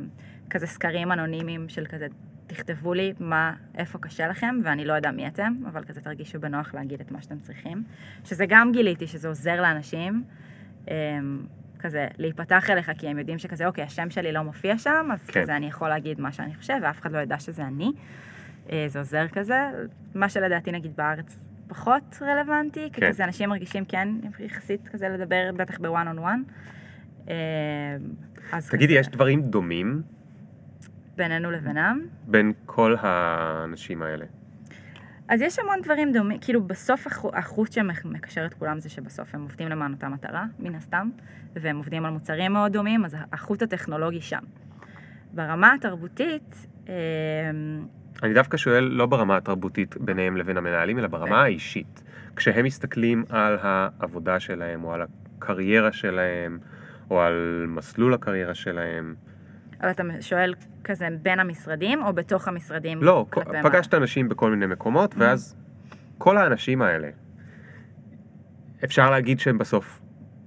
כזה סקרים אנונימיים של כזה, תכתבו לי מה, איפה קשה לכם, ואני לא יודע מי אתם, אבל כזה תרגישו בנוח להגיד את מה שאתם צריכים. שזה גם גיליתי שזה עוזר לאנשים. אה, כזה להיפתח אליך, כי הם יודעים שכזה, אוקיי, השם שלי לא מופיע שם, אז כן. כזה אני יכול להגיד מה שאני חושב, ואף אחד לא ידע שזה אני. אה, זה עוזר כזה. מה שלדעתי נגיד בארץ פחות רלוונטי, כי כן. כזה אנשים מרגישים כן יחסית כזה לדבר, בטח בוואן און וואן. תגידי, כזה, יש דברים דומים בינינו לבינם. בין כל האנשים האלה? אז יש המון דברים דומים, כאילו בסוף החו- החוט שמקשר את כולם זה שבסוף הם עובדים למען אותה מטרה, מן הסתם, והם עובדים על מוצרים מאוד דומים, אז החוט הטכנולוגי שם. ברמה התרבותית, אמ, אני דווקא שואל לא ברמה התרבותית ביניהם לבין המנהלים, אלא ברמה כן. האישית. כשהם מסתכלים על העבודה שלהם, או על הקריירה שלהם, או על מסלול הקריירה שלהם, אבל אתה שואל כזה בין המשרדים, או בתוך המשרדים לא? פגשת אנשים בכל מיני מקומות, ואז כל האנשים האלה, אפשר להגיד שהם בסוף,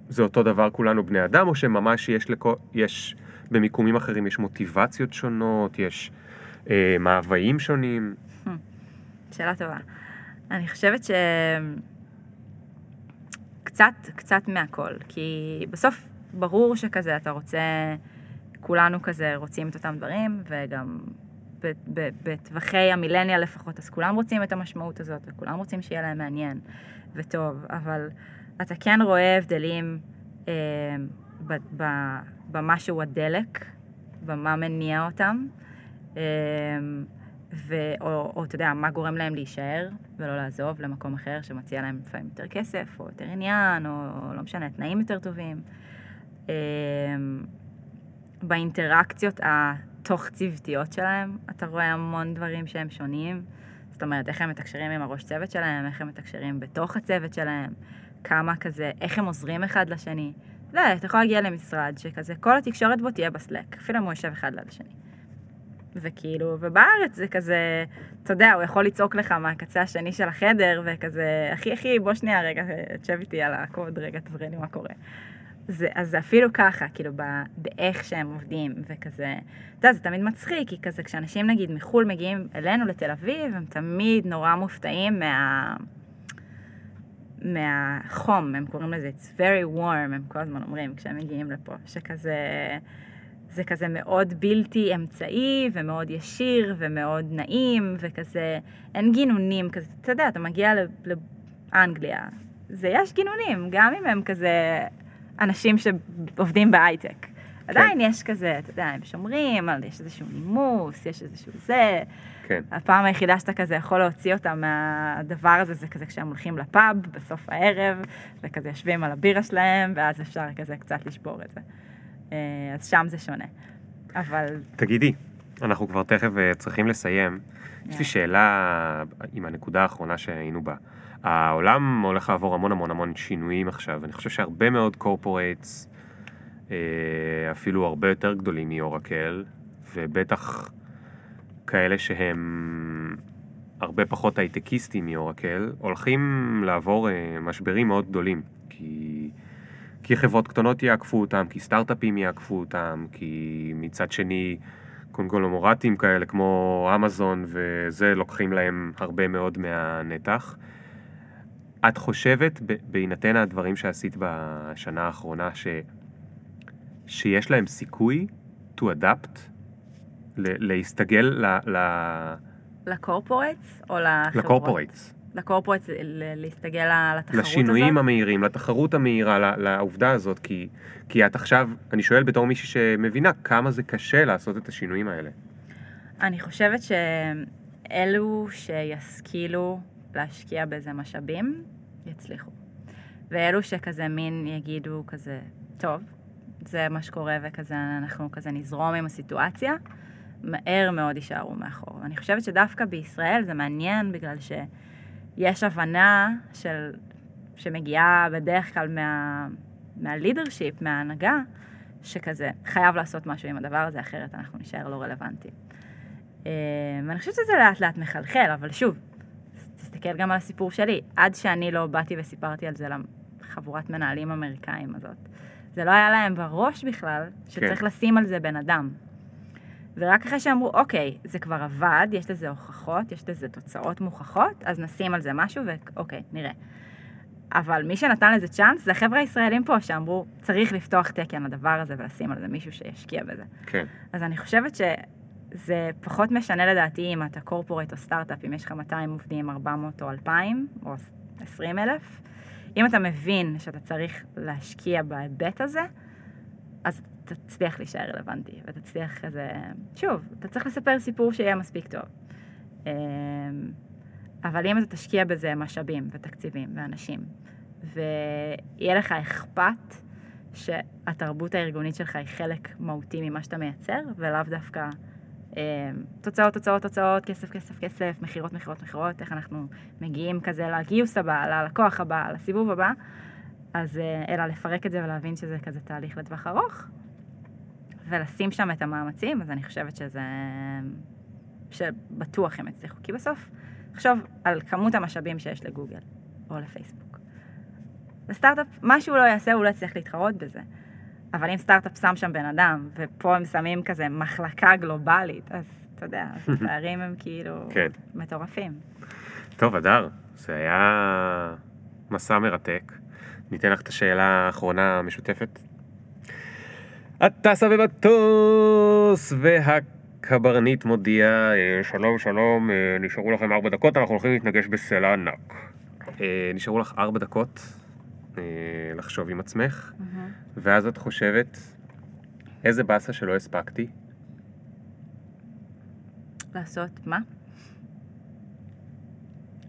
זה אותו דבר כולנו בני אדם, או שממש יש, לכל, יש במיקומים אחרים יש מוטיבציות שונות, יש אה, מאוויים שונים? שאלה טובה. אני חושבת ש... קצת, קצת מהכל, כי בסוף ברור שכזה אתה רוצה, כולנו כזה רוצים את אותם דברים, וגם בטווחי המילניאל לפחות, אז כולם רוצים את המשמעות הזאת, וכולם רוצים שיהיה להם מעניין וטוב, אבל אתה כן רואה הבדלים אה, ב- במה שהוא הדלק, במה מניע אותם. אה, ו... או, או אתה יודע, מה גורם להם להישאר ולא לעזוב למקום אחר שמציע להם לפעמים יותר כסף, או יותר עניין, או, או לא משנה, תנאים יותר טובים. אמ, באינטראקציות התוך-צוותיות שלהם, אתה רואה המון דברים שהם שונים. זאת אומרת, איך הם מתקשרים עם הראש צוות שלהם, איך הם מתקשרים בתוך הצוות שלהם, כמה כזה, איך הם עוזרים אחד לשני. לא, אתה יכול להגיע למשרד שכזה, כל התקשורת בו תהיה בסלק, אפילו אם הוא יושב אחד ליד השני. וכאילו, ובארץ זה כזה, אתה יודע, הוא יכול לצעוק לך מהקצה השני של החדר, וכזה, אחי, אחי, בוא שנייה רגע, תשב איתי על הקוד, רגע, תסביר לי מה קורה. זה, אז זה אפילו ככה, כאילו, ב, באיך שהם עובדים, וכזה, אתה יודע, זה תמיד מצחיק, כי כזה, כשאנשים נגיד מחו"ל מגיעים אלינו לתל אביב, הם תמיד נורא מופתעים מה... מהחום, הם קוראים לזה It's very warm, הם כל הזמן אומרים כשהם מגיעים לפה, שכזה, זה כזה מאוד בלתי אמצעי ומאוד ישיר ומאוד נעים וכזה, אין גינונים, כזה, אתה יודע, אתה מגיע לאנגליה, זה יש גינונים, גם אם הם כזה אנשים שעובדים בהייטק. עדיין יש כזה, אתה יודע, הם שומרים, יש איזשהו נימוס, יש איזשהו זה. כן. הפעם היחידה שאתה כזה יכול להוציא אותם מהדבר הזה, זה כזה כשהם הולכים לפאב בסוף הערב, וכזה יושבים על הבירה שלהם, ואז אפשר כזה קצת לשבור את זה. אה, אז שם זה שונה. אבל תגידי, אנחנו כבר תכף אה, צריכים לסיים. יש לי. שאלה עם הנקודה האחרונה שהיינו בה. העולם הולך לעבור המון המון המון שינויים עכשיו. אני חושב שהרבה מאוד קורפורייטס, אפילו הרבה יותר גדולים מאורקל, ובטח כאלה שהם הרבה פחות הייטקיסטים מאורקל, הולכים לעבור אה, משברים מאוד גדולים. כי, כי חברות קטנות יעקפו אותם, כי סטארט-אפים יעקפו אותם, כי מצד שני קונגלומורטים כאלה כמו אמזון וזה לוקחים להם הרבה מאוד מהנתח. את חושבת, בהינתן הדברים שעשית בשנה האחרונה, ש... שיש להם סיכוי to adapt, ל- להסתגל ל... ל... לקורפורטס או לחברות? לקורפורטס, ל- להסתגל לתחרות לשינויים הזאת? המהירים, לתחרות המהירה, לעובדה הזאת, כי, כי את עכשיו, אני שואל בתור מישהי שמבינה כמה זה קשה לעשות את השינויים האלה. אני חושבת שאלו שישכילו להשקיע בזה משאבים, יצליחו. ואלו שכזה מין יגידו כזה, טוב, זה מה שקורה וכזה אנחנו כזה נזרום עם הסיטואציה, מהר מאוד יישארו מאחור. ואני חושבת שדווקא בישראל זה מעניין בגלל שיש הבנה של, שמגיעה בדרך כלל מה, מהלידרשיפ, מההנהגה, שכזה חייב לעשות משהו עם הדבר הזה, אחרת אנחנו נשאר לא רלוונטיים. ואני חושבת שזה לאט לאט מחלחל, אבל שוב, תסתכל גם על הסיפור שלי. עד שאני לא באתי וסיפרתי על זה לחבורת מנהלים אמריקאים הזאת, זה לא היה להם בראש בכלל שצריך כן. לשים על זה בן אדם. ורק אחרי שאמרו, אוקיי, זה כבר עבד, יש לזה הוכחות, יש לזה תוצאות מוכחות, אז נשים על זה משהו ואוקיי, נראה. אבל מי שנתן לזה צ'אנס זה החבר'ה הישראלים פה שאמרו, צריך לפתוח תקן לדבר הזה ולשים על זה מישהו שישקיע בזה. כן. אז אני חושבת שזה פחות משנה לדעתי אם אתה קורפורט או סטארט-אפ, אם יש לך 200 עובדים, 400 או 2,000 או 20 אלף. אם אתה מבין שאתה צריך להשקיע בהיבט הזה, אז תצליח להישאר רלוונטי, ותצליח כזה... שוב, אתה צריך לספר סיפור שיהיה מספיק טוב. אמ, אבל אם אתה תשקיע בזה משאבים ותקציבים ואנשים, ויהיה לך אכפת שהתרבות הארגונית שלך היא חלק מהותי ממה שאתה מייצר, ולאו דווקא אה, תוצאות, תוצאות, תוצאות, כסף, כסף, כסף, מכירות, מכירות, מכירות, איך אנחנו מגיעים כזה לגיוס הבא, ללקוח הבא, לסיבוב הבא, אז אה, אלא לפרק את זה ולהבין שזה כזה תהליך לטווח ארוך, ולשים שם את המאמצים, אז אני חושבת שזה... שבטוח הם יצליחו, כי בסוף, תחשוב על כמות המשאבים שיש לגוגל, או לפייסבוק. וסטארט-אפ, מה שהוא לא יעשה, הוא לא יצליח להתחרות בזה. אבל אם סטארט-אפ שם שם בן אדם, ופה הם שמים כזה מחלקה גלובלית, אז אתה יודע, אז [laughs] הפערים הם כאילו כן. מטורפים. טוב, אדר, זה היה מסע מרתק. ניתן לך את השאלה האחרונה המשותפת. את טסה במטוס, והקברניט מודיע, אה, שלום שלום, אה, נשארו לכם ארבע דקות, אנחנו הולכים להתנגש בסלע ענק. אה, נשארו לך ארבע דקות לחשוב עם עצמך, ואז את חושבת, איזה באסה שלא הספקתי, לעשות מה?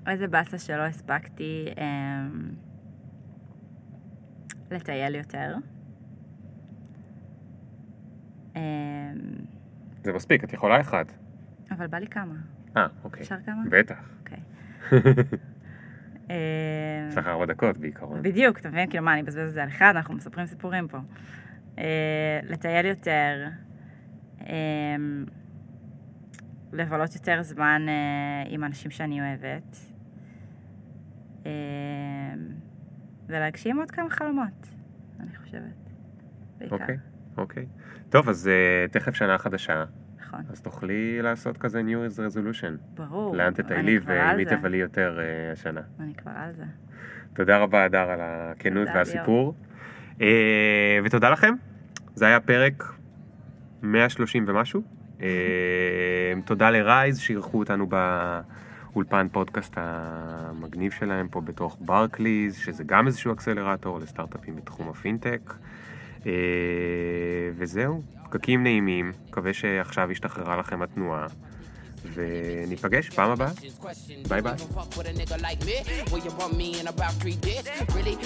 איזה באסה שלא הספקתי אמ, לטייל יותר. אמ, זה מספיק, את יכולה אחד. אבל בא לי כמה. אה, אוקיי. אפשר כמה? בטח. אוקיי. [laughs] אמ, יש לך ארבע דקות בעיקרון. בדיוק, אתה מבין? כאילו, מה, אני אבזבז את זה על אחד? אנחנו מספרים סיפורים פה. אה, לטייל יותר, אה, לבלות יותר זמן אה, עם אנשים שאני אוהבת, ולהגשים עוד כמה חלומות, אני חושבת. בעיקר. אוקיי, אוקיי. טוב, אז uh, תכף שנה חדשה. נכון. אז תוכלי לעשות כזה New Year's Resolution. ברור. לאן תטיילי כבר על ועם מי זה. תבלי יותר אה, השנה. אני כבר על זה. תודה רבה, הדר, על הכנות תודה, והסיפור. אה, ותודה לכם. זה היה פרק 130 ומשהו. אה, תודה ל Rise שאירחו אותנו באולפן פודקאסט המגניב שלהם פה בתוך Barclays, שזה גם איזשהו אקסלרטור לסטארט-אפים בתחום הפינטק. אה, וזהו, פקקים נעימים, מקווה שעכשיו השתחררה לכם התנועה, וניפגש פעם הבאה. Three days? Really?